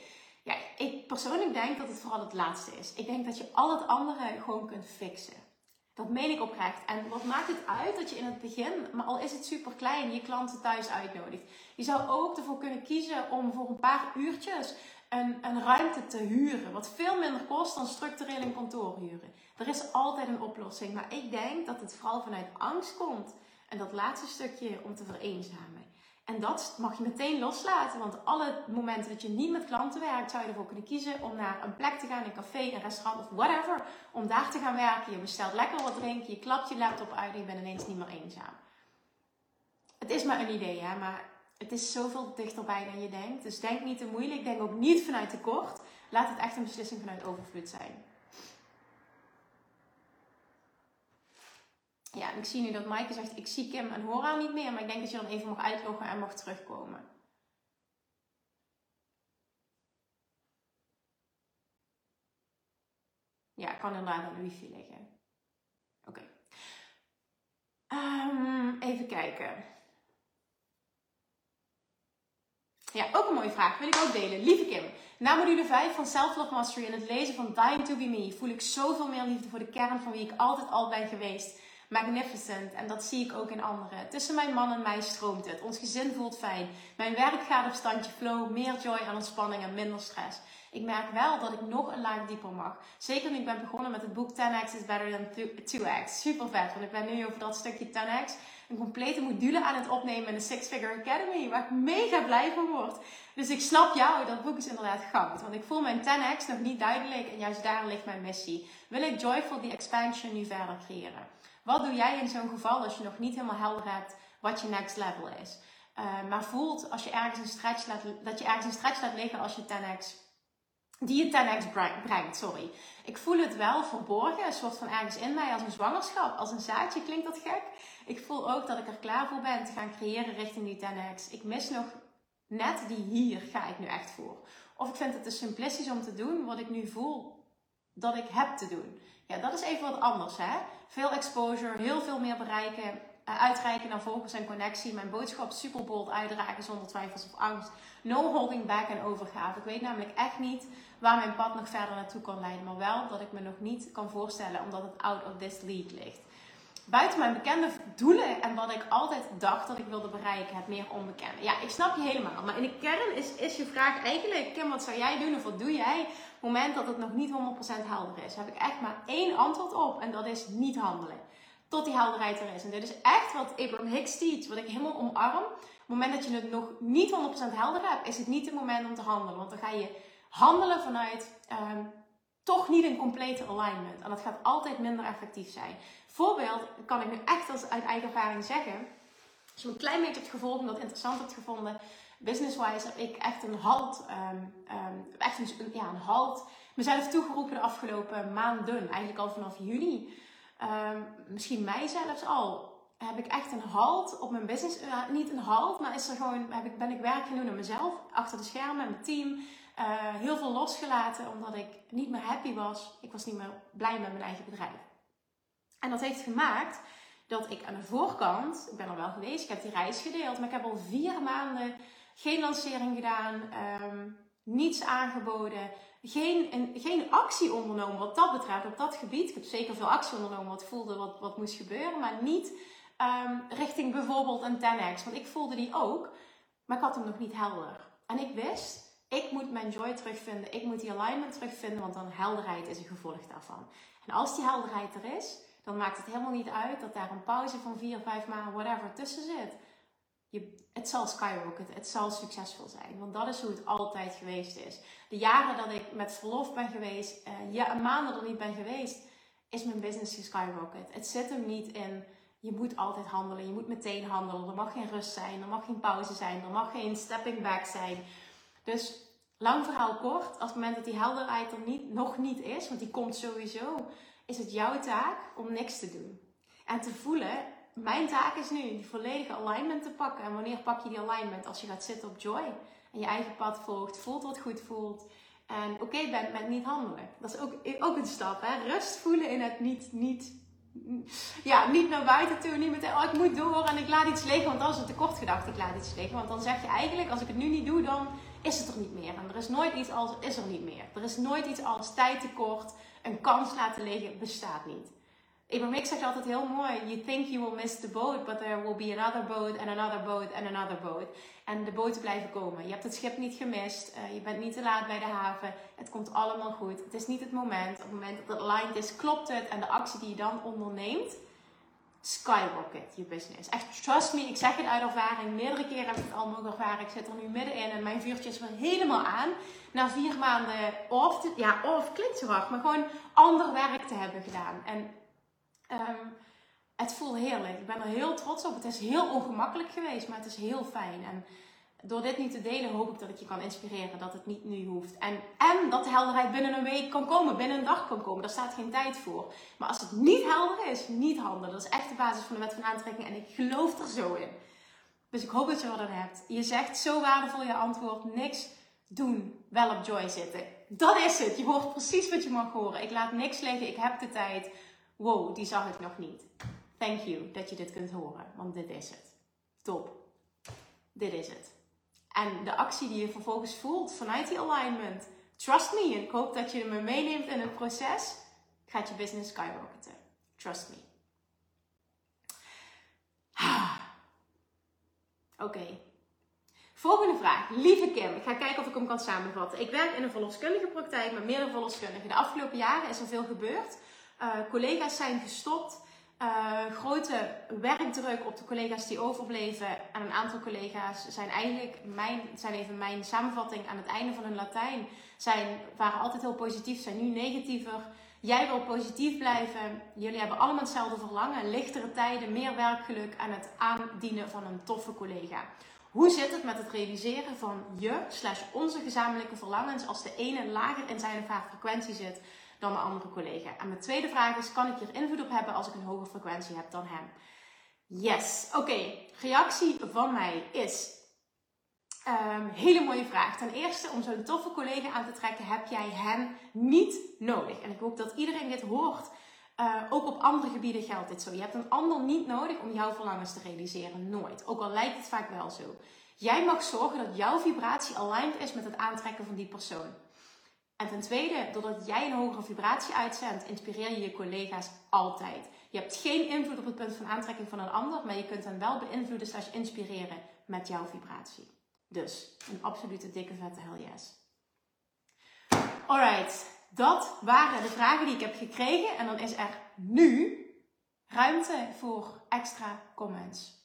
Ja, ik persoonlijk denk dat het vooral het laatste is. Ik denk dat je al het andere gewoon kunt fixen. Dat meen ik oprecht. En wat maakt het uit dat je in het begin, maar al is het super klein, je klanten thuis uitnodigt. Je zou ook ervoor kunnen kiezen om voor een paar uurtjes een, een ruimte te huren. Wat veel minder kost dan structureel een kantoor huren. Er is altijd een oplossing. Maar ik denk dat het vooral vanuit angst komt. En dat laatste stukje om te vereenzamen. En dat mag je meteen loslaten. Want alle momenten dat je niet met klanten werkt, zou je ervoor kunnen kiezen om naar een plek te gaan, een café, een restaurant of whatever. Om daar te gaan werken. Je bestelt lekker wat drinken, je klapt je laptop uit en je bent ineens niet meer eenzaam. Het is maar een idee, hè, maar het is zoveel dichterbij dan je denkt. Dus denk niet te moeilijk, denk ook niet vanuit tekort. Laat het echt een beslissing vanuit overvloed zijn. Ja, ik zie nu dat Maaike zegt, ik zie Kim en Hora niet meer, maar ik denk dat je dan even mag uitloggen en mag terugkomen. Ja, kan inderdaad aan de wifi liggen. Oké. Ehm, even kijken. Ja, ook een mooie vraag. Wil ik ook delen. Lieve Kim, na module 5 van Self Love Mastery en het lezen van Dying to Be Me voel ik zoveel meer liefde voor de kern van wie ik altijd al ben geweest magnificent. En dat zie ik ook in anderen. Tussen mijn man en mij stroomt het. Ons gezin voelt fijn. Mijn werk gaat op standje flow. Meer joy en ontspanning en minder stress. Ik merk wel dat ik nog een laag dieper mag. Zeker nu ik ben begonnen met het boek 10x is better than 2x. Super vet, want ik ben nu over dat stukje 10x een complete module aan het opnemen in de Six Figure Academy, waar ik mega blij van word. Dus ik snap jou, dat boek is inderdaad goud. Want ik voel mijn 10x nog niet duidelijk en juist daar ligt mijn missie. Wil ik Joyful die expansion nu verder creëren? Wat doe jij in zo'n geval als je nog niet helemaal helder hebt wat je next level is? Uh, maar voelt als je ergens een stretch laat, dat je ergens een stretch laat liggen als je 10x, die je 10x brengt, sorry. Ik voel het wel verborgen, een soort van ergens in mij als een zwangerschap, als een zaadje, klinkt dat gek? Ik voel ook dat ik er klaar voor ben te gaan creëren richting die 10x. Ik mis nog net die hier ga ik nu echt voor. Of ik vind het te simplistisch om te doen wat ik nu voel dat ik heb te doen. Ja, dat is even wat anders hè veel exposure, heel veel meer bereiken. uh, uitreiken naar volgers en connectie. Mijn boodschap superbold uitdragen zonder twijfels of angst. No holding back en overgave. Ik weet namelijk echt niet waar mijn pad nog verder naartoe kan leiden. Maar wel dat ik me nog niet kan voorstellen omdat het out of this league ligt. Buiten mijn bekende doelen en wat ik altijd dacht dat ik wilde bereiken, het meer onbekende. Ja, ik snap je helemaal. Maar in de kern is, is je vraag eigenlijk, Kim, wat zou jij doen of wat doe jij? Het moment dat het nog niet 100% helder is, heb ik echt maar één antwoord op. En dat is niet handelen. Tot die helderheid er is. En dit is echt wat Abraham Hicks teach, wat ik helemaal omarm. Op het moment dat je het nog niet 100% helder hebt, is het niet het moment om te handelen. Want dan ga je handelen vanuit um, toch niet een complete alignment. En dat gaat altijd minder effectief zijn. Voorbeeld kan ik nu echt als uit eigen ervaring zeggen. Als je een klein beetje hebt gevolgd en dat interessant hebt gevonden, business-wise heb ik echt een halt, um, echt een, ja, een halt mezelf toegeroepen de afgelopen maanden. Eigenlijk al vanaf juni. Um, misschien mei zelfs al. Heb ik echt een halt op mijn business. Uh, niet een halt, maar is er gewoon, heb ik, ben ik werk gaan doen aan mezelf. Achter de schermen, mijn team. Uh, heel veel losgelaten omdat ik niet meer happy was. Ik was niet meer blij met mijn eigen bedrijf. En dat heeft gemaakt dat ik aan de voorkant, ik ben er wel geweest, ik heb die reis gedeeld, maar ik heb al vier maanden geen lancering gedaan, um, niets aangeboden, geen, een, geen actie ondernomen wat dat betreft op dat gebied. Ik heb zeker veel actie ondernomen wat voelde wat, wat moest gebeuren, maar niet um, richting bijvoorbeeld een 10x, want ik voelde die ook, maar ik had hem nog niet helder. En ik wist, ik moet mijn joy terugvinden, ik moet die alignment terugvinden, want dan helderheid is een gevolg daarvan. En als die helderheid er is, dan maakt het helemaal niet uit dat daar een pauze van vier, vijf maanden, whatever, tussen zit. Je, het zal skyrocket, het zal succesvol zijn. Want dat is hoe het altijd geweest is. De jaren dat ik met verlof ben geweest, uh, ja, maanden er niet ben geweest, is mijn business geskyrocket. Het zit hem niet in, je moet altijd handelen, je moet meteen handelen. Er mag geen rust zijn, er mag geen pauze zijn, er mag geen stepping back zijn. Dus lang verhaal kort, als het moment dat die helderheid er niet, nog niet is, want die komt sowieso, is het jouw taak om niks te doen. En te voelen, mijn taak is nu die volledige alignment te pakken. En wanneer pak je die alignment? Als je gaat zitten op joy en je eigen pad volgt, voelt wat goed voelt. En oké bent met niet handelen. Dat is ook, ook een stap. Hè? Rust voelen in het niet, niet, ja, niet naar buiten toe. Niet meteen, oh ik moet door en ik laat iets liggen. Want dan is het tekort gedacht, ik laat iets liggen. Want dan zeg je eigenlijk, als ik het nu niet doe, dan is het er niet meer. En er is nooit iets als, is er niet meer. Er is nooit iets als tijd tekort een kans laten liggen bestaat niet. Abraham Hicks zegt altijd heel mooi: You think you will miss the boat, but there will be another boat and another boat and another boat. En de boten blijven komen. Je hebt het schip niet gemist. Uh, je bent niet te laat bij de haven. Het komt allemaal goed. Het is niet het moment. Op het moment dat het aligned is, klopt het. En de actie die je dan onderneemt, skyrocket je business. Echt, trust me, ik zeg het uit ervaring. Meerdere keren heb ik het al mogen ervaren. Ik zit er nu middenin en mijn vuurtje is weer helemaal aan. Na vier maanden of, ja, of klinkt zo hard, maar gewoon ander werk te hebben gedaan. En um, het voelt heerlijk. Ik ben er heel trots op. Het is heel ongemakkelijk geweest, maar het is heel fijn. En door dit nu te delen hoop ik dat ik je kan inspireren dat het niet nu hoeft. En, en dat de helderheid binnen een week kan komen, binnen een dag kan komen. Daar staat geen tijd voor. Maar als het niet helder is, niet handelen. Dat is echt de basis van de wet van aantrekking en ik geloof er zo in. Dus ik hoop dat je wat aan hebt. Je zegt zo waardevol je antwoord. Niks doen, wel op joy zitten. Dat is het. Je hoort precies wat je mag horen. Ik laat niks liggen, ik heb de tijd. Wow, die zag ik nog niet. Thank you dat je dit kunt horen, want dit is het. Top. Dit is het. En de actie die je vervolgens voelt vanuit die alignment. Trust me, ik hoop dat je me meeneemt in het proces. Gaat je business skyrocketen. Trust me. Oké. Okay. Volgende vraag. Lieve Kim, ik ga kijken of ik hem kan samenvatten. Ik werk in een verloskundige praktijk met meerdere verloskundigen. De afgelopen jaren is er veel gebeurd. Uh, collega's zijn gestopt. Uh, grote werkdruk op de collega's die overbleven. En een aantal collega's zijn eigenlijk, mijn, zijn even mijn samenvatting aan het einde van hun Latijn, zijn, waren altijd heel positief, zijn nu negatiever. Jij wil positief blijven. Jullie hebben allemaal hetzelfde verlangen. Lichtere tijden, meer werkgeluk en het aandienen van een toffe collega. Hoe zit het met het realiseren van je slash onze gezamenlijke verlangens als de ene lager in zijn of haar frequentie zit dan mijn andere collega. En mijn tweede vraag is: kan ik hier invloed op hebben als ik een hogere frequentie heb dan hem? Yes. Oké, reactie van mij is. Um, hele mooie vraag. Ten eerste, om zo'n toffe collega aan te trekken, heb jij hem niet nodig. En ik hoop dat iedereen dit hoort Uh, ook op andere gebieden geldt dit zo. Je hebt een ander niet nodig om jouw verlangens te realiseren. Nooit. Ook al lijkt het vaak wel zo. Jij mag zorgen dat jouw vibratie aligned is met het aantrekken van die persoon. En ten tweede, doordat jij een hogere vibratie uitzendt, inspireer je je collega's altijd. Je hebt geen invloed op het punt van aantrekking van een ander, maar je kunt hen wel beïnvloeden slash inspireren met jouw vibratie. Dus een absolute dikke vette hell yes. Alright, dat waren de vragen die ik heb gekregen. En dan is er nu ruimte voor extra comments.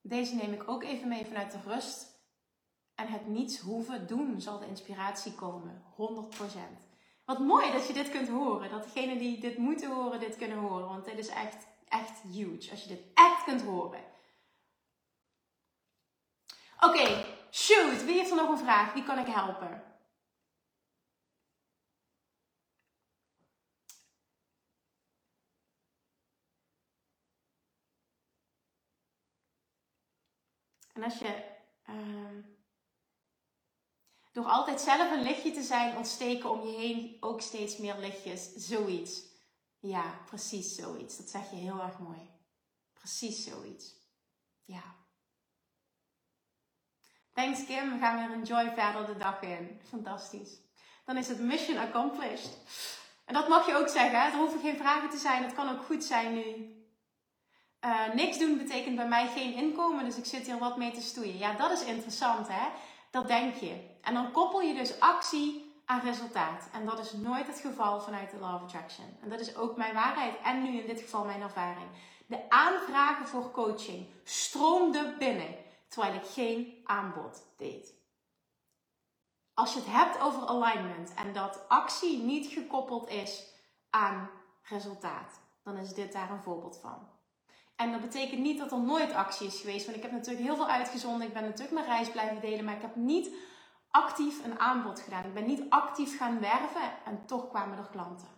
Deze neem ik ook even mee vanuit de rust. En het niets hoeven doen zal de inspiratie komen. 100%. Wat mooi dat je dit kunt horen. Dat degenen die dit moeten horen, dit kunnen horen. Want dit is echt, echt huge. Als je dit echt kunt horen. Oké, shoot. Wie heeft er nog een vraag? Wie kan ik helpen? En als je uh, door altijd zelf een lichtje te zijn, ontsteken om je heen ook steeds meer lichtjes. Zoiets. Ja, precies zoiets. Dat zeg je heel erg mooi. Precies zoiets. Ja. Thanks Kim, we gaan weer enjoy verder de dag in. Fantastisch. Dan is het mission accomplished. En dat mag je ook zeggen, er hoeven geen vragen te zijn. Het kan ook goed zijn nu. Uh, niks doen betekent bij mij geen inkomen, dus ik zit hier wat mee te stoeien. Ja, dat is interessant hè. Dat denk je. En dan koppel je dus actie aan resultaat. En dat is nooit het geval vanuit de Law of Attraction. En dat is ook mijn waarheid en nu in dit geval mijn ervaring. De aanvragen voor coaching stroomden binnen terwijl ik geen aanbod deed. Als je het hebt over alignment en dat actie niet gekoppeld is aan resultaat, dan is dit daar een voorbeeld van. En dat betekent niet dat er nooit actie is geweest, want ik heb natuurlijk heel veel uitgezonden. Ik ben natuurlijk mijn reis blijven delen, maar ik heb niet actief een aanbod gedaan. Ik ben niet actief gaan werven en toch kwamen er klanten.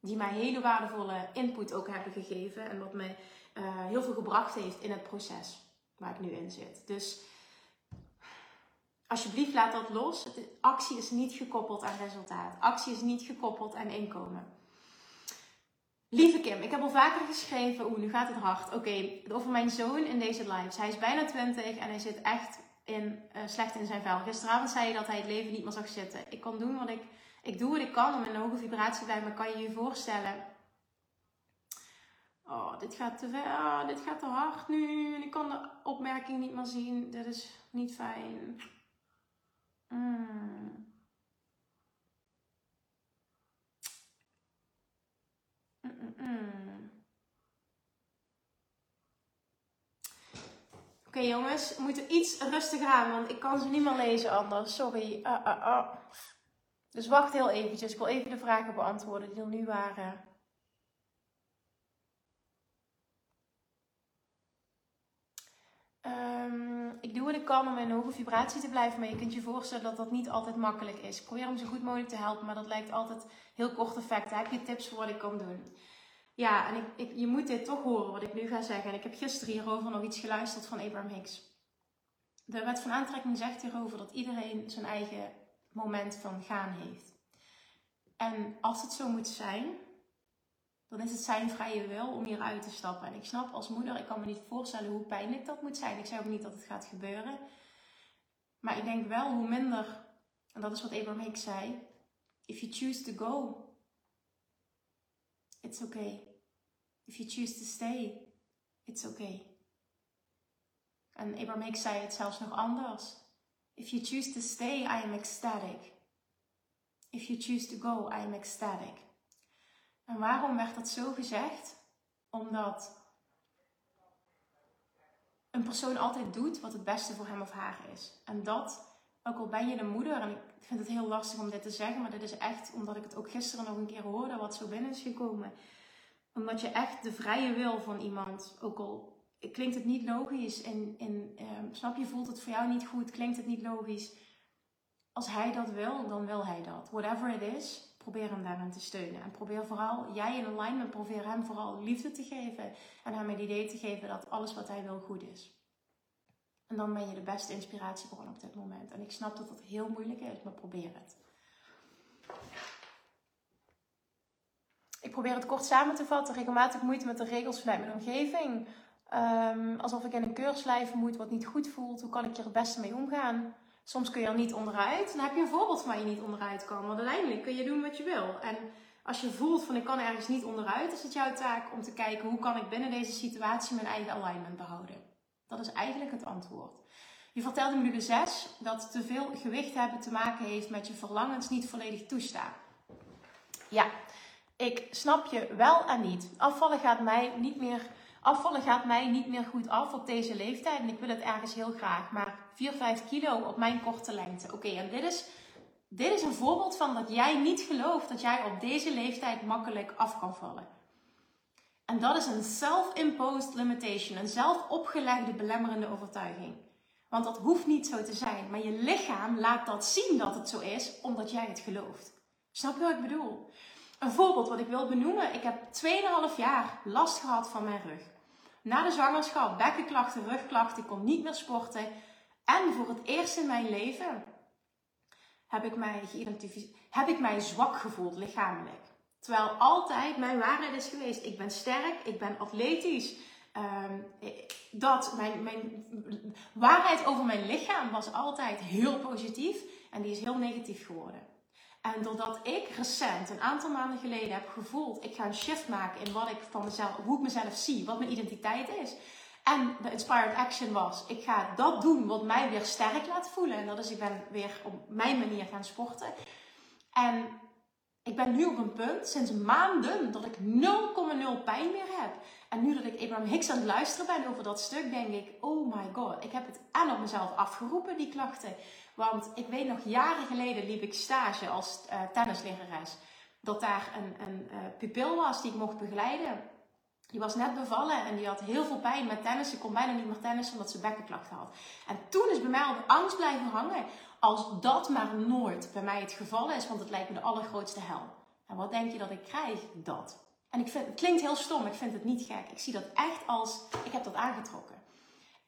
Die mij hele waardevolle input ook hebben gegeven en wat mij uh, heel veel gebracht heeft in het proces waar ik nu in zit. Dus alsjeblieft laat dat los. Actie is niet gekoppeld aan resultaat. Actie is niet gekoppeld aan inkomen. Lieve Kim, ik heb al vaker geschreven, oeh, nu gaat het hard. Oké, over mijn zoon in deze lives. Hij is bijna 20 en hij zit echt in, uh, slecht in zijn vel. Gisteravond zei je dat hij het leven niet meer zag zitten. Ik kan doen wat ik, ik doe wat ik kan om een hoge vibratie blijven, maar kan je je voorstellen? Oh, dit gaat te ver, oh, dit gaat te hard nu en ik kan de opmerking niet meer zien. Dit is niet fijn. Mm. Oké jongens, we moeten iets rustiger aan, want ik kan ze niet meer lezen anders. Sorry. Uh, uh, uh. Dus wacht heel eventjes. Ik wil even de vragen beantwoorden die er nu waren. Um, ik doe wat ik kan om in een hoge vibratie te blijven, maar je kunt je voorstellen dat dat niet altijd makkelijk is. Ik probeer hem zo goed mogelijk te helpen, maar dat lijkt altijd heel kort effect. Heb je tips voor wat ik kan doen? Ja, en ik, ik, je moet dit toch horen wat ik nu ga zeggen. En ik heb gisteren hierover nog iets geluisterd van Abraham Hicks. De wet van aantrekking zegt hierover dat iedereen zijn eigen moment van gaan heeft. En als het zo moet zijn, dan is het zijn vrije wil om hieruit te stappen. En ik snap als moeder, ik kan me niet voorstellen hoe pijnlijk dat moet zijn. Ik zeg ook niet dat het gaat gebeuren. Maar ik denk wel hoe minder, en dat is wat Abraham Hicks zei, if you choose to go, It's okay. If you choose to stay, it's okay. En Abraham zei het zelfs nog anders. If you choose to stay, I am ecstatic. If you choose to go, I am ecstatic. En waarom werd dat zo gezegd? Omdat een persoon altijd doet wat het beste voor hem of haar is. En dat, ook al ben je de moeder, en ik vind het heel lastig om dit te zeggen, maar dit is echt omdat ik het ook gisteren nog een keer hoorde, wat zo binnen is gekomen. Omdat je echt de vrije wil van iemand, ook al klinkt het niet logisch en, en ehm, snap je, voelt het voor jou niet goed, klinkt het niet logisch. Als hij dat wil, dan wil hij dat. Whatever it is, probeer hem daarin te steunen. En probeer vooral, jij in alignment, probeer hem vooral liefde te geven. En hem het idee te geven dat alles wat hij wil goed is. En dan ben je de beste inspiratiebron op dit moment. En ik snap dat dat heel moeilijk is, maar probeer het. Ik probeer het kort samen te vatten. Regelmatig moeite met de regels vanuit mijn omgeving. Um, alsof ik in een keurslijf moet wat niet goed voelt. Hoe kan ik er het beste mee omgaan? Soms kun je er niet onderuit. Dan heb je een voorbeeld waar je niet onderuit kan. Want uiteindelijk kun je doen wat je wil. En als je voelt van ik kan ergens niet onderuit, is het jouw taak om te kijken hoe kan ik binnen deze situatie mijn eigen alignment behouden. Dat is eigenlijk het antwoord. Je vertelde in module 6 dat te veel gewicht hebben te maken heeft met je verlangens niet volledig toestaan. Ja, ik snap je wel en niet. Afvallen gaat mij niet meer, afvallen gaat mij niet meer goed af op deze leeftijd. En ik wil het ergens heel graag. Maar 4, 5 kilo op mijn korte lengte. Oké, en dit is, dit is een voorbeeld van dat jij niet gelooft dat jij op deze leeftijd makkelijk af kan vallen. En dat is een self-imposed limitation, een zelf opgelegde belemmerende overtuiging. Want dat hoeft niet zo te zijn, maar je lichaam laat dat zien dat het zo is, omdat jij het gelooft. Snap je wat ik bedoel? Een voorbeeld wat ik wil benoemen. Ik heb 2,5 jaar last gehad van mijn rug. Na de zwangerschap, bekkenklachten, rugklachten, ik kon niet meer sporten. En voor het eerst in mijn leven heb ik mij heb ik mij zwak gevoeld lichamelijk. Terwijl altijd mijn waarheid is geweest: ik ben sterk, ik ben atletisch. Um, dat mijn, mijn waarheid over mijn lichaam was altijd heel positief en die is heel negatief geworden. En doordat ik recent, een aantal maanden geleden, heb gevoeld, ik ga een shift maken in wat ik van mezelf, hoe ik mezelf zie, wat mijn identiteit is. En de inspired action was, ik ga dat doen wat mij weer sterk laat voelen. En dat is, ik ben weer op mijn manier gaan sporten. En ik ben nu op een punt, sinds maanden, dat ik 0,0 pijn meer heb. En nu dat ik Abraham Hicks aan het luisteren ben over dat stuk, denk ik, oh my god, ik heb het aan op mezelf afgeroepen, die klachten. Want ik weet nog, jaren geleden liep ik stage als uh, tennislerares. Dat daar een, een uh, pupil was die ik mocht begeleiden. Die was net bevallen en die had heel veel pijn met tennis. Ze kon bijna niet meer tennissen omdat ze bekkenklachten had. En toen is bij mij al angst blijven hangen. Als dat maar nooit bij mij het geval is, want het lijkt me de allergrootste hel. En wat denk je dat ik krijg? Dat. En ik vind, het klinkt heel stom, ik vind het niet gek. Ik zie dat echt als, ik heb dat aangetrokken.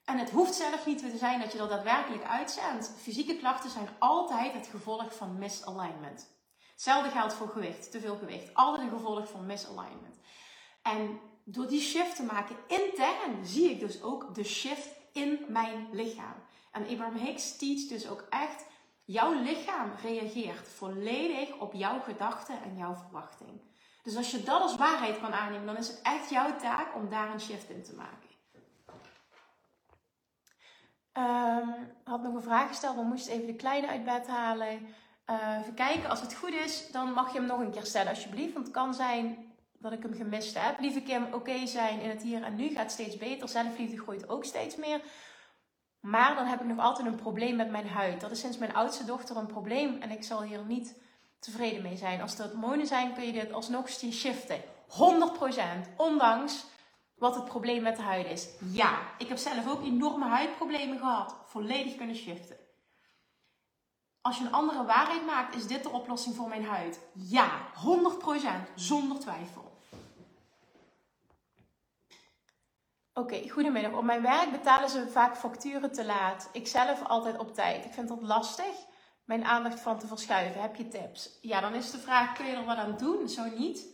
En het hoeft zelf niet te zijn dat je dat daadwerkelijk uitzendt. Fysieke klachten zijn altijd het gevolg van misalignment. Hetzelfde geldt voor gewicht, te veel gewicht. Altijd een gevolg van misalignment. En door die shift te maken intern, zie ik dus ook de shift in mijn lichaam. En Abraham Hicks teach dus ook echt, jouw lichaam reageert volledig op jouw gedachten en jouw verwachting. Dus als je dat als waarheid kan aannemen, dan is het echt jouw taak om daar een shift in te maken. Um, had nog een vraag gesteld, maar moest even de kleine uit bed halen. Uh, even kijken, als het goed is, dan mag je hem nog een keer stellen alsjeblieft. Want het kan zijn dat ik hem gemist heb. Lieve Kim, oké zijn in het hier en nu gaat steeds beter. Zelfliefde groeit ook steeds meer. Maar dan heb ik nog altijd een probleem met mijn huid. Dat is sinds mijn oudste dochter een probleem en ik zal hier niet tevreden mee zijn. Als er hormonen zijn, kun je dit alsnog shiften. 100%. Ondanks wat het probleem met de huid is. Ja, ik heb zelf ook enorme huidproblemen gehad. Volledig kunnen shiften. Als je een andere waarheid maakt, is dit de oplossing voor mijn huid? Ja, 100%, zonder twijfel. Oké, goedemiddag. Op mijn werk betalen ze vaak facturen te laat. Ik zelf altijd op tijd. Ik vind dat lastig mijn aandacht van te verschuiven. Heb je tips? Ja, dan is de vraag: kun je er wat aan doen? Zo niet.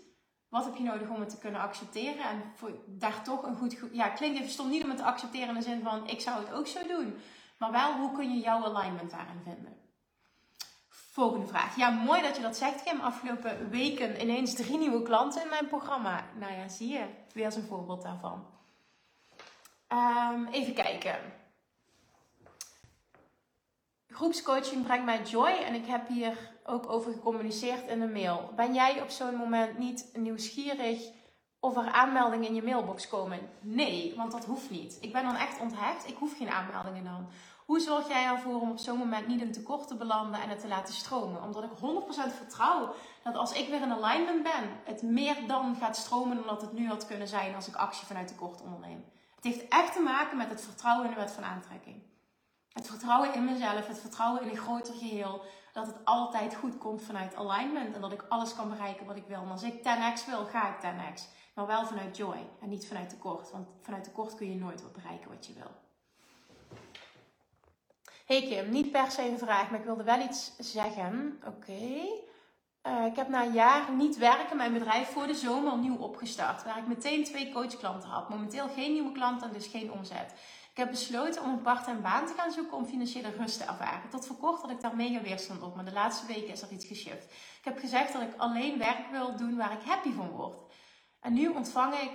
Wat heb je nodig om het te kunnen accepteren? En daar toch een goed. Ja, klinkt even stom niet om het te accepteren in de zin van: ik zou het ook zo doen. Maar wel, hoe kun je jouw alignment daarin vinden? Volgende vraag. Ja, mooi dat je dat zegt, Kim. Afgelopen weken ineens drie nieuwe klanten in mijn programma. Nou ja, zie je. Weer een voorbeeld daarvan. Um, even kijken. Groepscoaching brengt mij joy en ik heb hier ook over gecommuniceerd in een mail. Ben jij op zo'n moment niet nieuwsgierig of er aanmeldingen in je mailbox komen? Nee, want dat hoeft niet. Ik ben dan echt onthecht. Ik hoef geen aanmeldingen dan. Hoe zorg jij ervoor om op zo'n moment niet in tekort te belanden en het te laten stromen? Omdat ik 100% vertrouw dat als ik weer in alignment ben, het meer dan gaat stromen dan dat het nu had kunnen zijn als ik actie vanuit tekort onderneem. Het heeft echt te maken met het vertrouwen in de wet van aantrekking. Het vertrouwen in mezelf, het vertrouwen in een groter geheel. Dat het altijd goed komt vanuit alignment en dat ik alles kan bereiken wat ik wil. En als ik 10x wil, ga ik 10x. Maar wel vanuit joy en niet vanuit tekort. Want vanuit tekort kun je nooit wat bereiken wat je wil. Hey Kim, niet per se een vraag, maar ik wilde wel iets zeggen. Oké. Eh, ik heb na een jaar niet werken mijn bedrijf voor de zomer opnieuw opgestart. Waar ik meteen twee coachklanten had. Momenteel geen nieuwe klanten en dus geen omzet. Ik heb besloten om een part-time baan te gaan zoeken om financiële rust te ervaren. Tot voor kort had ik daar mega weerstand op, maar de laatste weken is er iets geshift. Ik heb gezegd dat ik alleen werk wil doen waar ik happy van word. En nu ontvang ik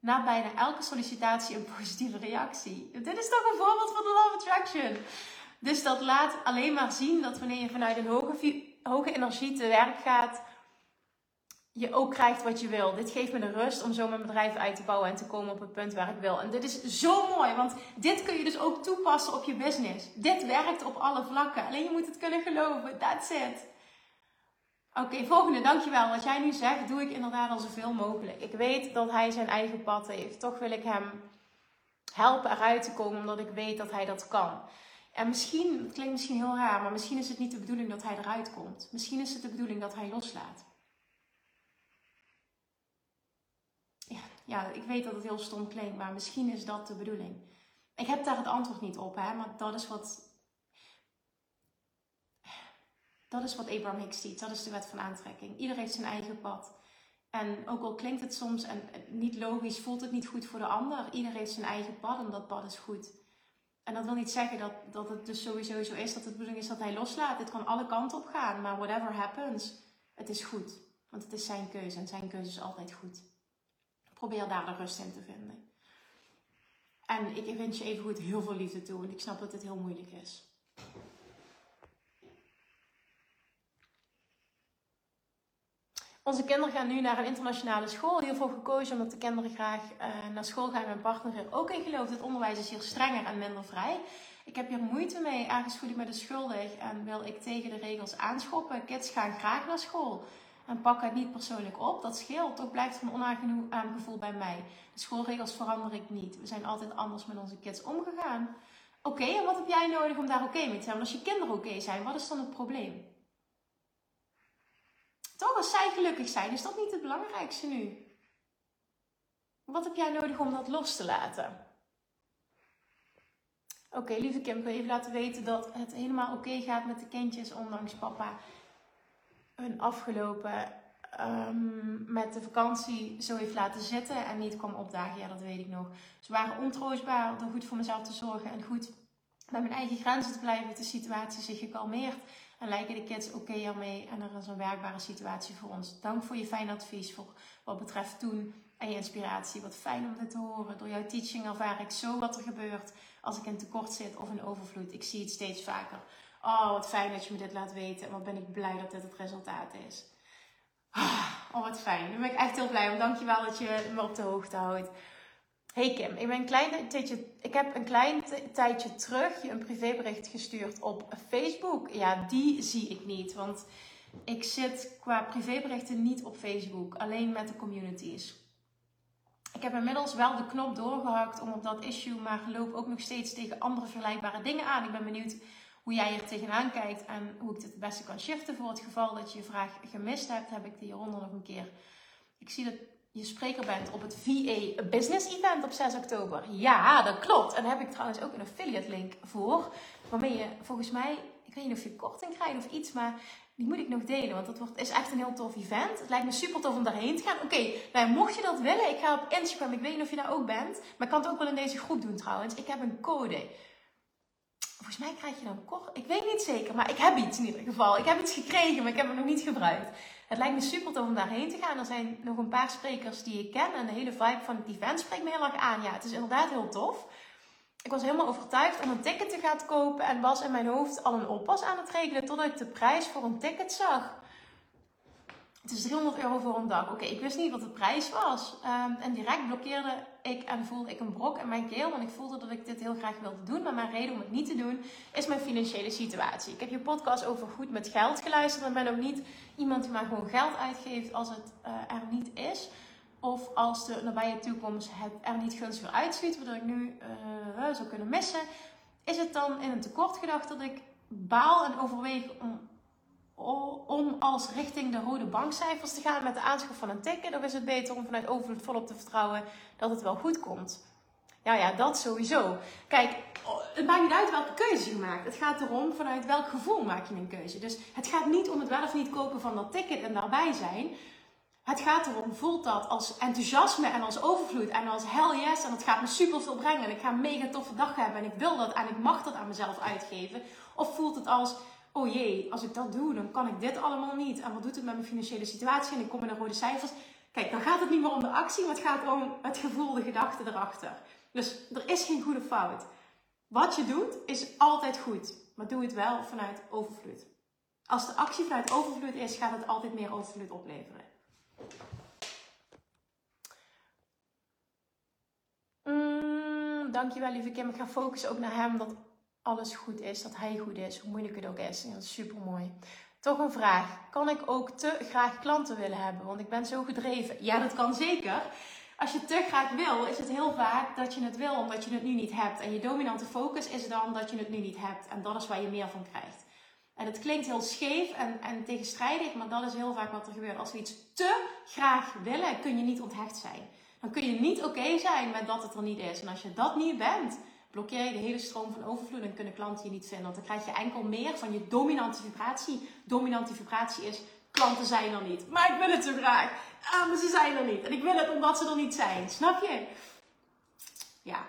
na bijna elke sollicitatie een positieve reactie. Dit is toch een voorbeeld van de Love Attraction. Dus dat laat alleen maar zien dat wanneer je vanuit een hoge, hoge energie te werk gaat, je ook krijgt wat je wil. Dit geeft me de rust om zo mijn bedrijf uit te bouwen en te komen op het punt waar ik wil. En dit is zo mooi, want dit kun je dus ook toepassen op je business. Dit werkt op alle vlakken. Alleen je moet het kunnen geloven. That's it. Oké, volgende. Dankjewel. Wat jij nu zegt, doe ik inderdaad al zoveel mogelijk. Ik weet dat hij zijn eigen pad heeft. Toch wil ik hem helpen eruit te komen, omdat ik weet dat hij dat kan. En misschien, het klinkt misschien heel raar, maar misschien is het niet de bedoeling dat hij eruit komt. Misschien is het de bedoeling dat hij loslaat. Ja, ja, ik weet dat het heel stom klinkt, maar misschien is dat de bedoeling. Ik heb daar het antwoord niet op, hè, maar dat is wat. Dat is wat Abraham Hicks ziet. Dat is de wet van aantrekking. Ieder heeft zijn eigen pad. En ook al klinkt het soms en niet logisch, voelt het niet goed voor de ander. Ieder heeft zijn eigen pad en dat pad is goed. En dat wil niet zeggen dat, dat het dus sowieso zo is dat het bedoeling is dat hij loslaat. Dit kan alle kanten op gaan, maar whatever happens, het is goed. Want het is zijn keuze en zijn keuze is altijd goed. Probeer daar de rust in te vinden. En ik wens je even goed heel veel liefde toe, want ik snap dat het heel moeilijk is. Onze kinderen gaan nu naar een internationale school. Hiervoor gekozen omdat de kinderen graag uh, naar school gaan. Mijn partner er ook in gelooft. Het onderwijs is hier strenger en minder vrij. Ik heb hier moeite mee. Ergens voel ik de schuldig en wil ik tegen de regels aanschoppen. Kids gaan graag naar school en pakken het niet persoonlijk op. Dat scheelt. Toch blijft er een onaangenaam gevoel bij mij. De schoolregels verander ik niet. We zijn altijd anders met onze kids omgegaan. Oké, en wat heb jij nodig om daar oké mee te zijn? Want als je kinderen oké zijn, wat is dan het probleem? Toch, als zij gelukkig zijn, is dat niet het belangrijkste nu? Wat heb jij nodig om dat los te laten? Oké, lieve Kim, ik wil even laten weten dat het helemaal oké gaat met de kindjes, ondanks papa hun afgelopen um, met de vakantie zo heeft laten zitten en niet kwam opdagen. Ja, dat weet ik nog. Ze waren ontroostbaar door goed voor mezelf te zorgen en goed bij mijn eigen grenzen te blijven, de situatie zich gekalmeerd. En lijken de kids oké okay ermee en er is een werkbare situatie voor ons. Dank voor je fijn advies voor wat betreft toen en je inspiratie. Wat fijn om dit te horen. Door jouw teaching ervaar ik zo wat er gebeurt als ik in tekort zit of in overvloed. Ik zie het steeds vaker. Oh, wat fijn dat je me dit laat weten. En wat ben ik blij dat dit het resultaat is. Ah, oh, wat fijn. Daar ben ik echt heel blij om. Dankjewel dat je me op de hoogte houdt. Hey Kim, ik, klein tijdje, ik heb een klein tijdje terug je een privébericht gestuurd op Facebook. Ja, die zie ik niet, want ik zit qua privéberichten niet op Facebook, alleen met de communities. Ik heb inmiddels wel de knop doorgehakt om op dat issue, maar loop ook nog steeds tegen andere vergelijkbare dingen aan. Ik ben benieuwd hoe jij er tegenaan kijkt en hoe ik dit het beste kan shiften. Voor het geval dat je je vraag gemist hebt, heb ik die hieronder nog een keer. Ik zie dat je spreker bent op het VA Business Event op 6 oktober. Ja, dat klopt. En daar heb ik trouwens ook een affiliate link voor. Waarmee je volgens mij, ik weet niet of je korting krijgt of iets, maar die moet ik nog delen. Want dat wordt, is echt een heel tof event. Het lijkt me super tof om daarheen te gaan. Oké, nou, mocht je dat willen, ik ga op Instagram. Ik weet niet of je daar ook bent. Maar ik kan het ook wel in deze groep doen trouwens. Ik heb een code. Volgens mij krijg je dan kort. Ik weet niet zeker, maar ik heb iets in ieder geval. Ik heb iets gekregen, maar ik heb het nog niet gebruikt. Het lijkt me super tof om daarheen te gaan. Er zijn nog een paar sprekers die ik ken. En de hele vibe van het event spreekt me heel erg aan. Ja, het is inderdaad heel tof. Ik was helemaal overtuigd om een ticket te gaan kopen. En was in mijn hoofd al een oppas aan het regelen. Totdat ik de prijs voor een ticket zag. Het is 300 euro voor een dag. Oké, ik wist niet wat de prijs was. Um, en direct blokkeerde ik en voelde ik een brok in mijn keel. Want ik voelde dat ik dit heel graag wilde doen. Maar mijn reden om het niet te doen is mijn financiële situatie. Ik heb je podcast over goed met geld geluisterd. En ben ook niet iemand die maar gewoon geld uitgeeft als het uh, er niet is. Of als de nabije toekomst het er niet gunstig uitziet. Waardoor ik nu uh, zou kunnen missen. Is het dan in een tekort gedacht dat ik baal en overweeg om om als richting de rode bankcijfers te gaan met de aanschaf van een ticket? Of is het beter om vanuit overvloed volop te vertrouwen dat het wel goed komt? Ja, ja, dat sowieso. Kijk, het maakt niet uit welke keuze je maakt. Het gaat erom vanuit welk gevoel maak je een keuze. Dus het gaat niet om het wel of niet kopen van dat ticket en daarbij zijn. Het gaat erom, voelt dat als enthousiasme en als overvloed en als hell yes en het gaat me super veel brengen en ik ga een mega toffe dag hebben en ik wil dat en ik mag dat aan mezelf uitgeven. Of voelt het als, oh jee, als ik dat doe, dan kan ik dit allemaal niet. En wat doet het met mijn financiële situatie en ik kom in de rode cijfers. Kijk, dan gaat het niet meer om de actie, maar het gaat om het gevoel, de gedachte erachter. Dus er is geen goede fout. Wat je doet is altijd goed, maar doe het wel vanuit overvloed. Als de actie vanuit overvloed is, gaat het altijd meer overvloed opleveren. Mm, dankjewel lieve Kim. Ik ga focussen ook naar hem dat alles goed is, dat hij goed is, hoe moeilijk het ook is. dat is super mooi. Toch een vraag. Kan ik ook te graag klanten willen hebben? Want ik ben zo gedreven. Ja, dat kan zeker. Als je te graag wil, is het heel vaak dat je het wil omdat je het nu niet hebt. En je dominante focus is dan dat je het nu niet hebt. En dat is waar je meer van krijgt. En het klinkt heel scheef en, en tegenstrijdig, maar dat is heel vaak wat er gebeurt. Als we iets te graag willen, kun je niet onthecht zijn. Dan kun je niet oké zijn met dat het er niet is. En als je dat niet bent, blokkeer je de hele stroom van overvloed en kunnen klanten je niet vinden. Want dan krijg je enkel meer van je dominante vibratie. Dominante vibratie is, klanten zijn er niet. Maar ik wil het zo graag. Ah, maar ze zijn er niet. En ik wil het omdat ze er niet zijn. Snap je? Ja.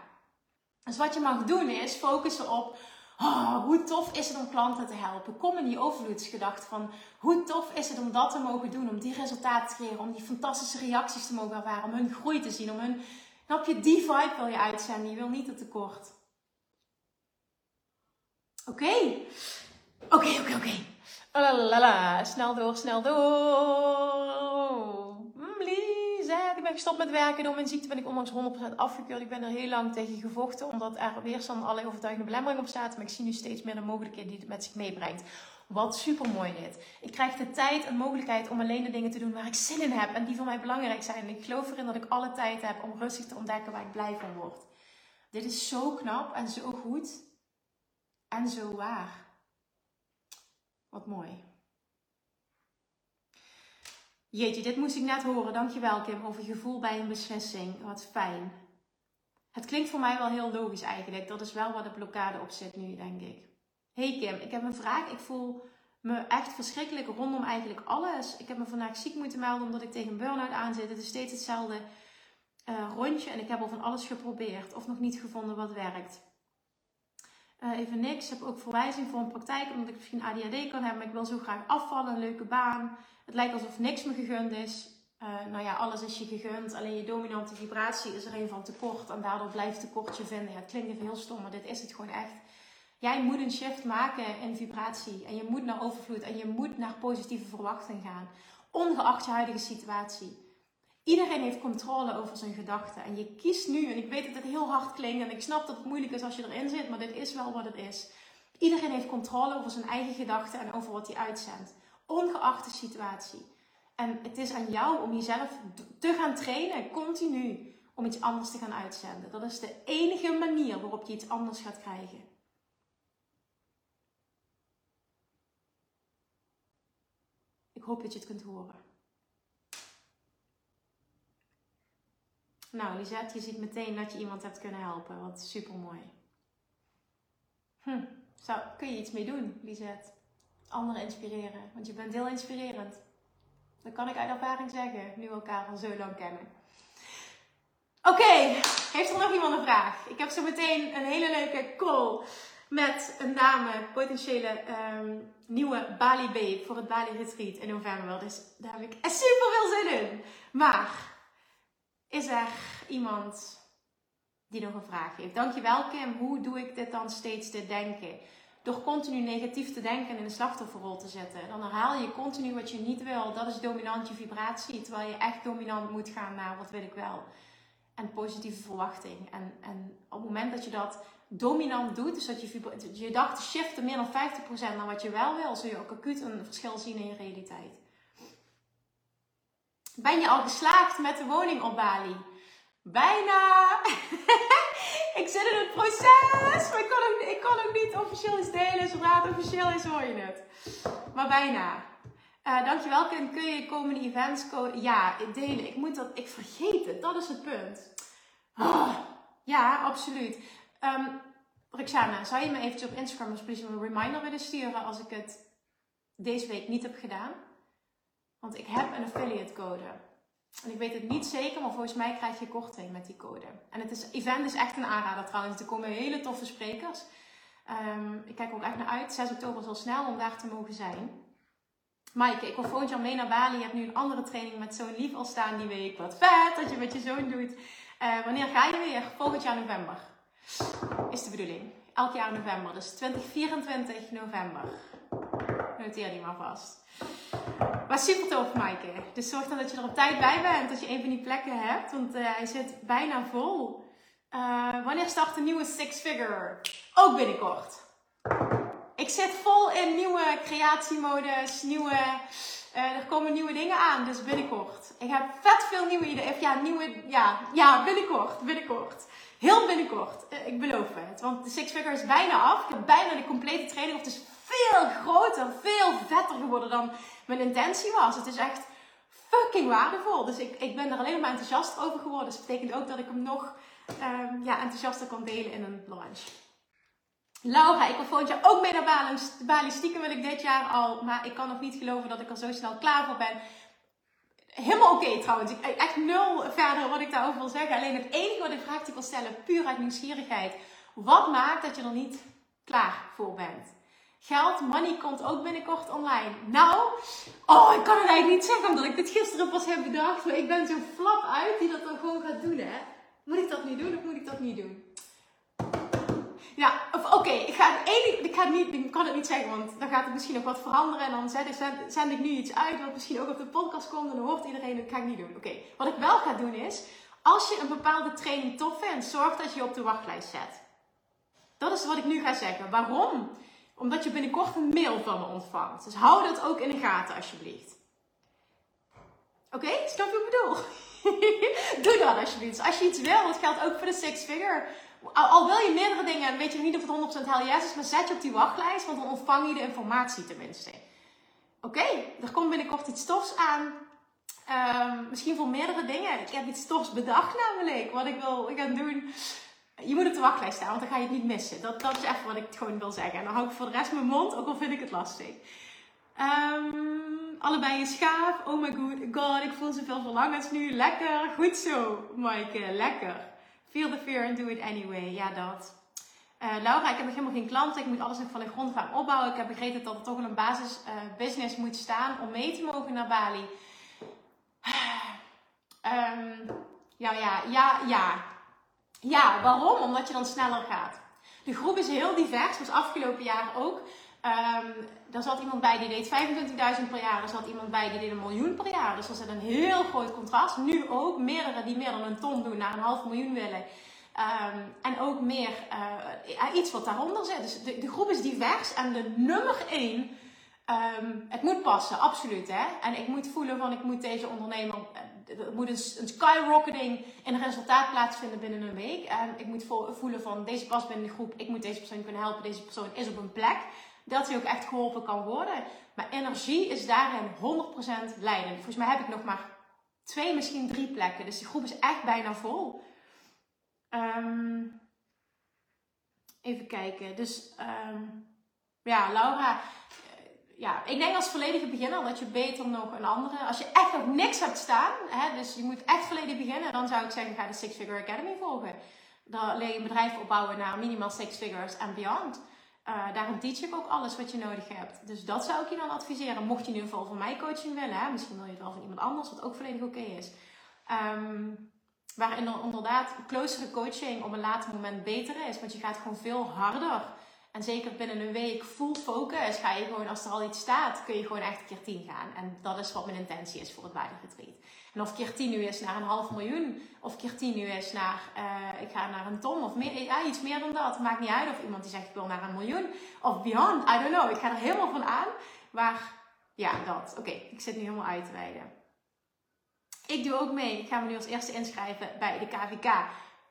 Dus wat je mag doen is focussen op Oh, hoe tof is het om klanten te helpen? Kom in die overvloedsgedachte van hoe tof is het om dat te mogen doen, om die resultaten te creëren, om die fantastische reacties te mogen ervaren, om hun groei te zien, om hun, snap je, die vibe wil je uitzenden, je wil niet te tekort. Oké, oké, oké, oké. Snel door, snel door ik ben gestopt met werken. Door mijn ziekte ben ik ondanks 100% afgekeurd. Ik ben er heel lang tegen gevochten, omdat er weerstand allerlei overtuigende belemmeringen op staat. Maar ik zie nu steeds meer de mogelijkheden die het met zich meebrengt. Wat super mooi dit. Ik krijg de tijd en mogelijkheid om alleen de dingen te doen waar ik zin in heb en die voor mij belangrijk zijn. En ik geloof erin dat ik alle tijd heb om rustig te ontdekken waar ik blij van word. Dit is zo knap en zo goed en zo waar. Wat mooi. Jeetje, dit moest ik net horen. Dankjewel Kim over gevoel bij een beslissing. Wat fijn. Het klinkt voor mij wel heel logisch eigenlijk. Dat is wel waar de blokkade op zit nu, denk ik. Hey Kim, ik heb een vraag. Ik voel me echt verschrikkelijk rondom eigenlijk alles. Ik heb me vandaag ziek moeten melden omdat ik tegen een burn-out aan zit. Het is steeds hetzelfde uh, rondje en ik heb al van alles geprobeerd of nog niet gevonden wat werkt. Uh, even niks. Ik heb ook verwijzing voor een praktijk omdat ik misschien ADHD kan hebben, maar ik wil zo graag afvallen, een leuke baan. Het lijkt alsof niks me gegund is. Uh, nou ja, alles is je gegund. Alleen je dominante vibratie is er een van tekort. En daardoor blijft tekort je vinden. Ja, het klinkt even heel stom, maar dit is het gewoon echt. Jij moet een shift maken in vibratie. En je moet naar overvloed. En je moet naar positieve verwachting gaan. Ongeacht je huidige situatie. Iedereen heeft controle over zijn gedachten. En je kiest nu, en ik weet dat het heel hard klinkt. En ik snap dat het moeilijk is als je erin zit. Maar dit is wel wat het is. Iedereen heeft controle over zijn eigen gedachten en over wat hij uitzendt ongeacht de situatie. En het is aan jou om jezelf te gaan trainen, continu, om iets anders te gaan uitzenden. Dat is de enige manier waarop je iets anders gaat krijgen. Ik hoop dat je het kunt horen. Nou, Lisette, je ziet meteen dat je iemand hebt kunnen helpen. Wat super mooi. Hm. Zou, kun je iets mee doen, Lisette? anderen inspireren. Want je bent heel inspirerend. Dat kan ik uit ervaring zeggen, nu we elkaar al zo lang kennen. Oké, heeft er nog iemand een vraag? Ik heb zo meteen een hele leuke call met een dame, potentiële um, nieuwe Bali Babe voor het Bali Retreat in november. Dus daar heb ik super veel zin in. Maar, is er iemand die nog een vraag heeft? Dankjewel Kim, hoe doe ik dit dan steeds te denken? door continu negatief te denken en in de slachtofferrol te zitten. Dan herhaal je continu wat je niet wil. Dat is dominant je vibratie. Terwijl je echt dominant moet gaan naar wat wil ik wel. En positieve verwachting. En, en op het moment dat je dat dominant doet, dus dat je je gedachten shiften meer dan 50% naar wat je wel wil, zul je ook acuut een verschil zien in je realiteit. Ben je al geslaagd met de woning op Bali? Bijna! ik zit in het proces, maar ik kan, ook, niet officieel iets delen. Zodra het officieel is, hoor je het. Maar bijna. Uh, dankjewel, Kim. Kun je komende events Ja, delen. Ik moet dat... Ik vergeet het. Dat is het punt. Oh, Ja, absoluut. Um, zou je me eventjes op Instagram een reminder willen sturen als ik het deze week niet heb gedaan? Want ik heb een affiliate code. En ik weet het niet zeker, maar volgens mij krijg je korting met die code. En het is, event is echt een aanrader trouwens. Er komen hele toffe sprekers. Um, ik kijk ook echt naar uit. 6 oktober is al snel om daar te mogen zijn. Maaike, ik wil volgend jaar mee naar Bali. Je hebt nu een andere training met zo'n lief al staan die week. Wat vet dat je met je zoon doet. Uh, wanneer ga je weer? Volgend jaar november. Is de bedoeling. Elk jaar november. Dus 2024 november. Noteer die maar vast. Maar super tof, Maaike. Dus zorg dan dat je er op tijd bij bent. Dat je een van die plekken hebt. Want uh, hij zit bijna vol. Uh, wanneer start de nieuwe Six Figure? Ook binnenkort. Ik zit vol in nieuwe creatiemodus, nieuwe, uh, er komen nieuwe dingen aan, dus binnenkort. Ik heb vet veel nieuwe ideeën, ja, nieuwe, ja, ja, binnenkort, binnenkort. Heel binnenkort, uh, ik beloof het. Want de Six Figure is bijna af. Ik heb bijna de complete training, of het is veel groter, veel vetter geworden dan mijn intentie was. Het is echt fucking waardevol. Dus ik, ik ben er alleen maar enthousiast over geworden. Dus dat betekent ook dat ik hem nog um, ja, enthousiaster kan delen in een launch. Laura, ik wil volgend jaar ook mee naar Bali. Bali wil ik dit jaar al. Maar ik kan nog niet geloven dat ik er zo snel klaar voor ben. Helemaal oké trouwens. Echt nul verder wat ik daarover wil zeggen. Alleen het enige wat ik vraag die wil stellen, puur uit nieuwsgierigheid. Wat maakt dat je er niet klaar voor bent? Geld, money komt ook binnenkort online. Nou, oh, ik kan het eigenlijk niet zeggen omdat ik dit gisteren pas heb bedacht. Maar ik ben zo flap uit die dat dan gewoon gaat doen, hè. Moet ik dat nu doen of moet ik dat niet doen? Ja, oké, ik, ga ik, ga niet, ik kan het niet zeggen, want dan gaat het misschien ook wat veranderen. En dan zend ik, zend, ik nu iets uit, wat misschien ook op de podcast komt. En dan hoort iedereen, dat ga ik niet doen. Oké, wat ik wel ga doen is, als je een bepaalde training tof vindt, zorg dat je je op de wachtlijst zet. Dat is wat ik nu ga zeggen. Waarom? Omdat je binnenkort een mail van me ontvangt. Dus hou dat ook in de gaten, alsjeblieft. Oké, snap je wat ik bedoel? Doe dat alsjeblieft. Als je iets wil, dat geldt ook voor de six figure al, wil je meerdere dingen, weet je niet of het 100% hell yes is, maar zet je op die wachtlijst, want dan ontvang je de informatie tenminste. Oké, er komt binnenkort iets tofs aan. Um, misschien voor meerdere dingen. Ik heb iets tofs bedacht namelijk, wat ik wil gaan doen. Je moet op de wachtlijst staan, want dan ga je het niet missen. Dat, dat is echt wat ik gewoon wil zeggen. En dan hou ik voor de rest mijn mond, ook al vind ik het lastig. Um, allebei een schaaf. Oh my god, god, ik voel zoveel verlangens nu. Lekker, goed zo, Maaike, lekker. Feel the fear and do it anyway. Ja, dat. Uh, Laura, ik heb nog helemaal geen klanten. Ik moet alles nog van de grond gaan opbouwen. Ik heb begrepen dat er toch een basis uh, business moet staan om mee te mogen naar Bali. Um, ja, ja, ja, ja. Ja, waarom? Omdat je dan sneller gaat. De groep is heel divers, was afgelopen jaar ook. Um, er zat iemand bij die deed 25.000 per jaar. Er zat iemand bij die deed een miljoen per jaar. Dus er zit een heel groot contrast. Nu ook meerdere die meer dan een ton doen naar een half miljoen willen. Um, en ook meer uh, iets wat daaronder zit. Dus de, de, groep is divers. En de nummer één, um, het moet passen, absoluut. Hè? En ik moet voelen van ik moet deze ondernemer. Eh, er moet een, een skyrocketing in resultaat plaatsvinden binnen een week. En ik moet voelen van deze past binnen de groep. Ik moet deze persoon kunnen helpen. Deze persoon is op een plek dat hij ook echt geholpen kan worden. Maar energie is daarin 100% leidend. Volgens mij heb ik nog maar twee, misschien drie plekken. Dus die groep is echt bijna vol. Um, even kijken. Dus um, ja, Laura. Ja, ik denk als volledige beginner dat je beter nog een andere. Als je echt nog niks hebt staan, hè, dus je moet echt volledig beginnen, dan zou ik zeggen: ga de Six Figure Academy volgen. Dan leer je een bedrijf opbouwen naar minimaal six figures en beyond. Uh, daarin teach ik ook alles wat je nodig hebt. Dus dat zou ik je dan adviseren. Mocht je in ieder geval van mij coaching willen. Hè? Misschien wil je het wel van iemand anders, wat ook volledig oké is. Um, waarin er inderdaad closere coaching op een later moment beter is. Want je gaat gewoon veel harder. En zeker binnen een week full focus ga je gewoon, als er al iets staat, kun je gewoon echt een keer 10 gaan. En dat is wat mijn intentie is voor het Bali Retreat. En of keer 10 nu is naar een half miljoen, of keer 10 nu is naar, uh, ik ga naar een ton of meer, ja, iets meer dan dat. Maakt niet uit of iemand die zegt ik wil naar een miljoen of beyond, I don't know. Ik ga er helemaal van aan. Maar ja, dat. Oké, ik zit nu helemaal uit te wijden. Ik doe ook mee. Ik me nu als eerste inschrijven bij de KVK.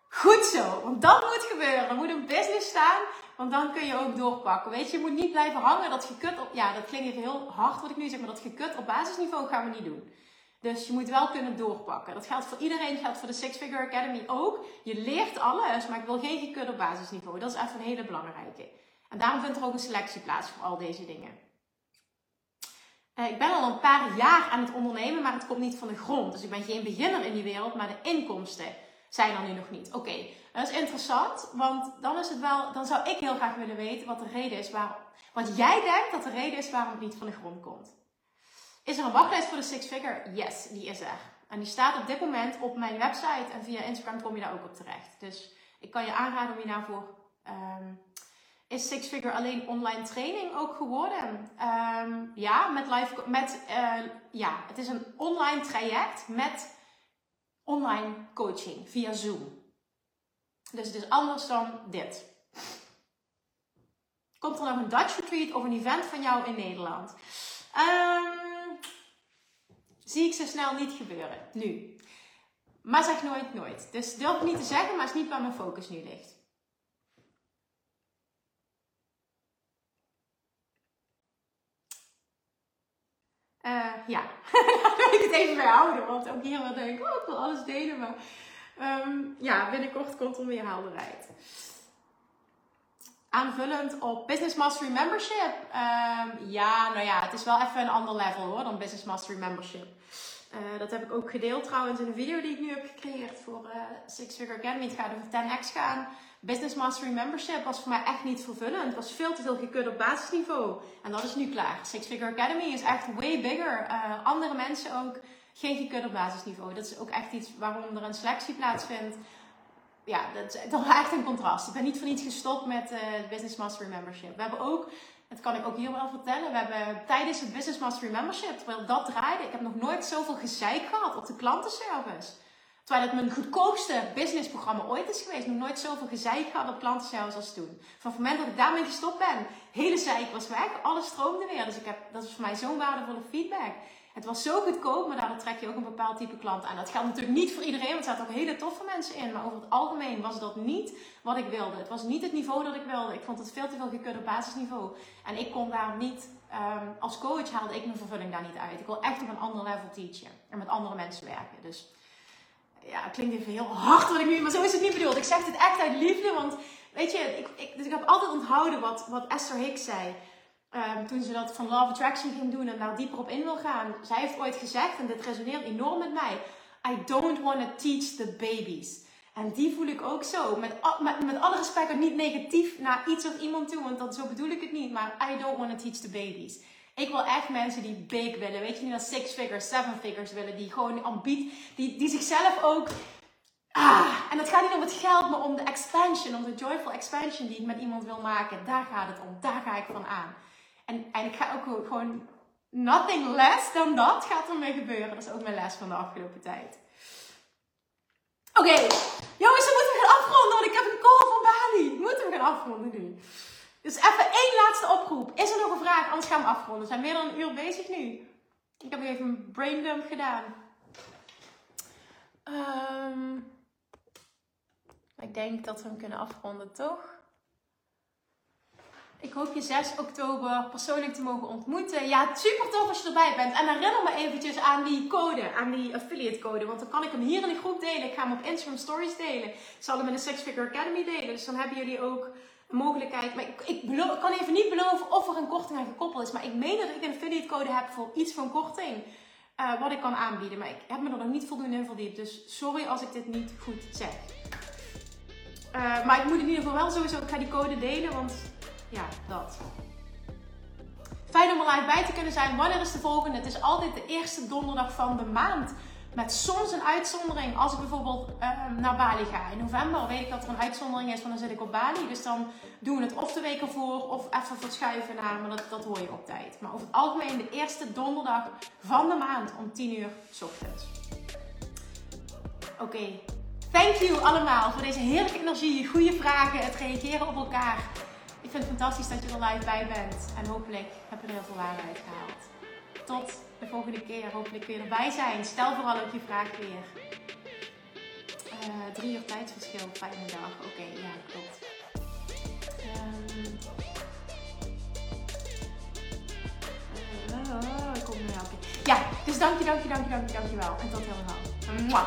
Goed zo, want dat moet gebeuren. Er moet een business staan, want dan kun je ook doorpakken. Weet je, je moet niet blijven hangen dat gekut op... Ja, dat klinkt even heel hard wat ik nu zeg, maar dat gekut op basisniveau gaan we niet doen. Dus je moet wel kunnen doorpakken. Dat geldt voor iedereen, geldt voor de Six Figure Academy ook. Je leert alles, maar ik wil geen gekut op basisniveau. Dat is even een hele belangrijke. En daarom vindt er ook een selectie plaats voor al deze dingen. Uh, ik ben al een paar jaar aan het ondernemen, maar het komt niet van de grond. Dus ik ben geen beginner in die wereld, maar de inkomsten zijn er nu nog niet. Oké, dat is interessant, want dan is het wel, dan zou ik heel graag willen weten wat de reden is waarom, wat jij denkt dat de reden is waarom het niet van de grond komt. Is er een wachtlijst voor de Six Figure? Yes, die is er. En die staat op dit moment op mijn website en via Instagram kom je daar ook op terecht. Dus ik kan je aanraden om je daarvoor. Um, is Six Figure alleen online training ook geworden? Um, ja, met live. Met, uh, ja, het is een online traject met online coaching via Zoom. Dus het is anders dan dit. Komt er nog een Dutch retreat of een event van jou in Nederland? Um, zie ik zo snel niet gebeuren. Nu. Maar zeg nooit nooit. Dus durf ik niet te zeggen, maar is niet waar mijn focus nu ligt. Uh, ja, daar wil ik het even bij houden. Want ook hier wel denk ik, oh, ik wil alles delen. Maar um, ja, binnenkort komt er meer helderheid. Aanvullend op Business Mastery Membership. Um, ja, nou ja, het is wel even een ander level hoor dan Business Mastery Membership. Uh, dat heb ik ook gedeeld trouwens in de video die ik nu heb gecreëerd voor uh, Six Figure Academy. Het gaat over 10x gaan. Business Mastery Membership was voor mij echt niet vervullend. Het was veel te veel gekut op basisniveau. En dat is nu klaar. Six Figure Academy is echt way bigger. Uh, andere mensen ook. Geen gekut op basisniveau. Dat is ook echt iets waarom er een selectie plaatsvindt. Ja, dat is toch echt een contrast. Ik ben niet voor niets gestopt met uh, Business Mastery Membership. We hebben ook, dat kan ik ook hier wel vertellen, we hebben tijdens het Business Mastery Membership, terwijl dat draaide, ik heb nog nooit zoveel gezeik gehad op de klantenservice. Terwijl het mijn goedkoopste businessprogramma ooit is geweest. Nog nooit zoveel gezeik gehad op klantenservice als toen. Van het moment dat ik daarmee gestopt ben, hele zeik was weg. Alles stroomde weer. Dus ik heb, dat is voor mij zo'n waardevolle feedback. Het was zo goedkoop, maar daardoor trek je ook een bepaald type klant aan. Dat geldt natuurlijk niet voor iedereen, want er zaten ook hele toffe mensen in. Maar over het algemeen was dat niet wat ik wilde. Het was niet het niveau dat ik wilde. Ik vond het veel te veel gekund op basisniveau. En ik kon daar niet, um, als coach haalde ik mijn vervulling daar niet uit. Ik wil echt op een ander level teachen en met andere mensen werken. Dus ja, het klinkt even heel hard wat ik nu, maar zo is het niet bedoeld. Ik zeg het echt uit liefde, want weet je, ik, ik, dus ik heb altijd onthouden wat, wat Esther Hicks zei. Um, toen ze dat van Love Attraction ging doen en daar dieper op in wil gaan. Zij heeft ooit gezegd, en dit resoneert enorm met mij. I don't want to teach the babies. En die voel ik ook zo. Met, met, met alle respect, niet negatief naar iets of iemand toe, want dat, zo bedoel ik het niet. Maar I don't want to teach the babies. Ik wil echt mensen die big willen. Weet je niet dat six figures, seven figures willen. Die gewoon ambiet, die, die zichzelf ook... Ah, en het gaat niet om het geld, maar om de expansion. Om de joyful expansion die ik met iemand wil maken. Daar gaat het om. Daar ga ik van aan. En, en ik ga ook gewoon... Nothing less dan dat gaat er mee gebeuren. Dat is ook mijn les van de afgelopen tijd. Oké, okay. jongens, we moeten gaan afronden, want ik heb een call van Bali. Moeten we gaan afronden nu? Dus even één laatste oproep. Is er nog een vraag? Anders gaan we afronden. We zijn meer dan een uur bezig nu. Ik heb even een braindump gedaan. Um, ik denk dat we hem kunnen afronden, toch? Ik hoop je 6 oktober persoonlijk te mogen ontmoeten. Ja, super tof als je erbij bent. En herinner me eventjes aan die code, aan die affiliate code. Want dan kan ik hem hier in de groep delen. Ik ga hem op Instagram Stories delen. Ik zal hem in de Six Figure Academy delen. Dus dan hebben jullie ook mogelijkheid. Maar ik, ik, kan even niet beloven of er een korting aan gekoppeld is. Maar ik meen dat ik een affiliate code heb voor iets van korting. Uh, wat ik kan aanbieden. Maar ik heb me er nog niet voldoende in verdiept. Dus sorry als ik dit niet goed zeg. Uh, maar ik moet in ieder geval wel sowieso. Ik ga die code delen. Want ja, dat. Fijn om er live bij te kunnen zijn. Wanneer is de volgende? Het is altijd de eerste donderdag van de maand. Met soms een uitzondering. Als ik bijvoorbeeld uh, naar Bali ga. In november weet ik dat er een uitzondering is, want dan zit ik op Bali. Dus dan doen we het of de week ervoor of even verschuiven naar. Maar dat, dat hoor je op tijd. Maar over het algemeen de eerste donderdag van de maand om 10 uur s ochtends. Oké. Thank you allemaal voor deze heerlijke energie, goede vragen, het reageren op elkaar. Vind het fantastisch dat je er live bij bent. En hopelijk heb je er heel veel waarde uit gehaald. Tot de volgende keer. Hopelijk weer erbij zijn. Stel vooral ook je vraag weer. Uh, drie uur tijdsverschil, fijne dag. Oké, ja, klopt. Um, uh, ik kom nu helpen. Ja, dus dank je, dank je, dank je, dank je, wel. En tot gauw.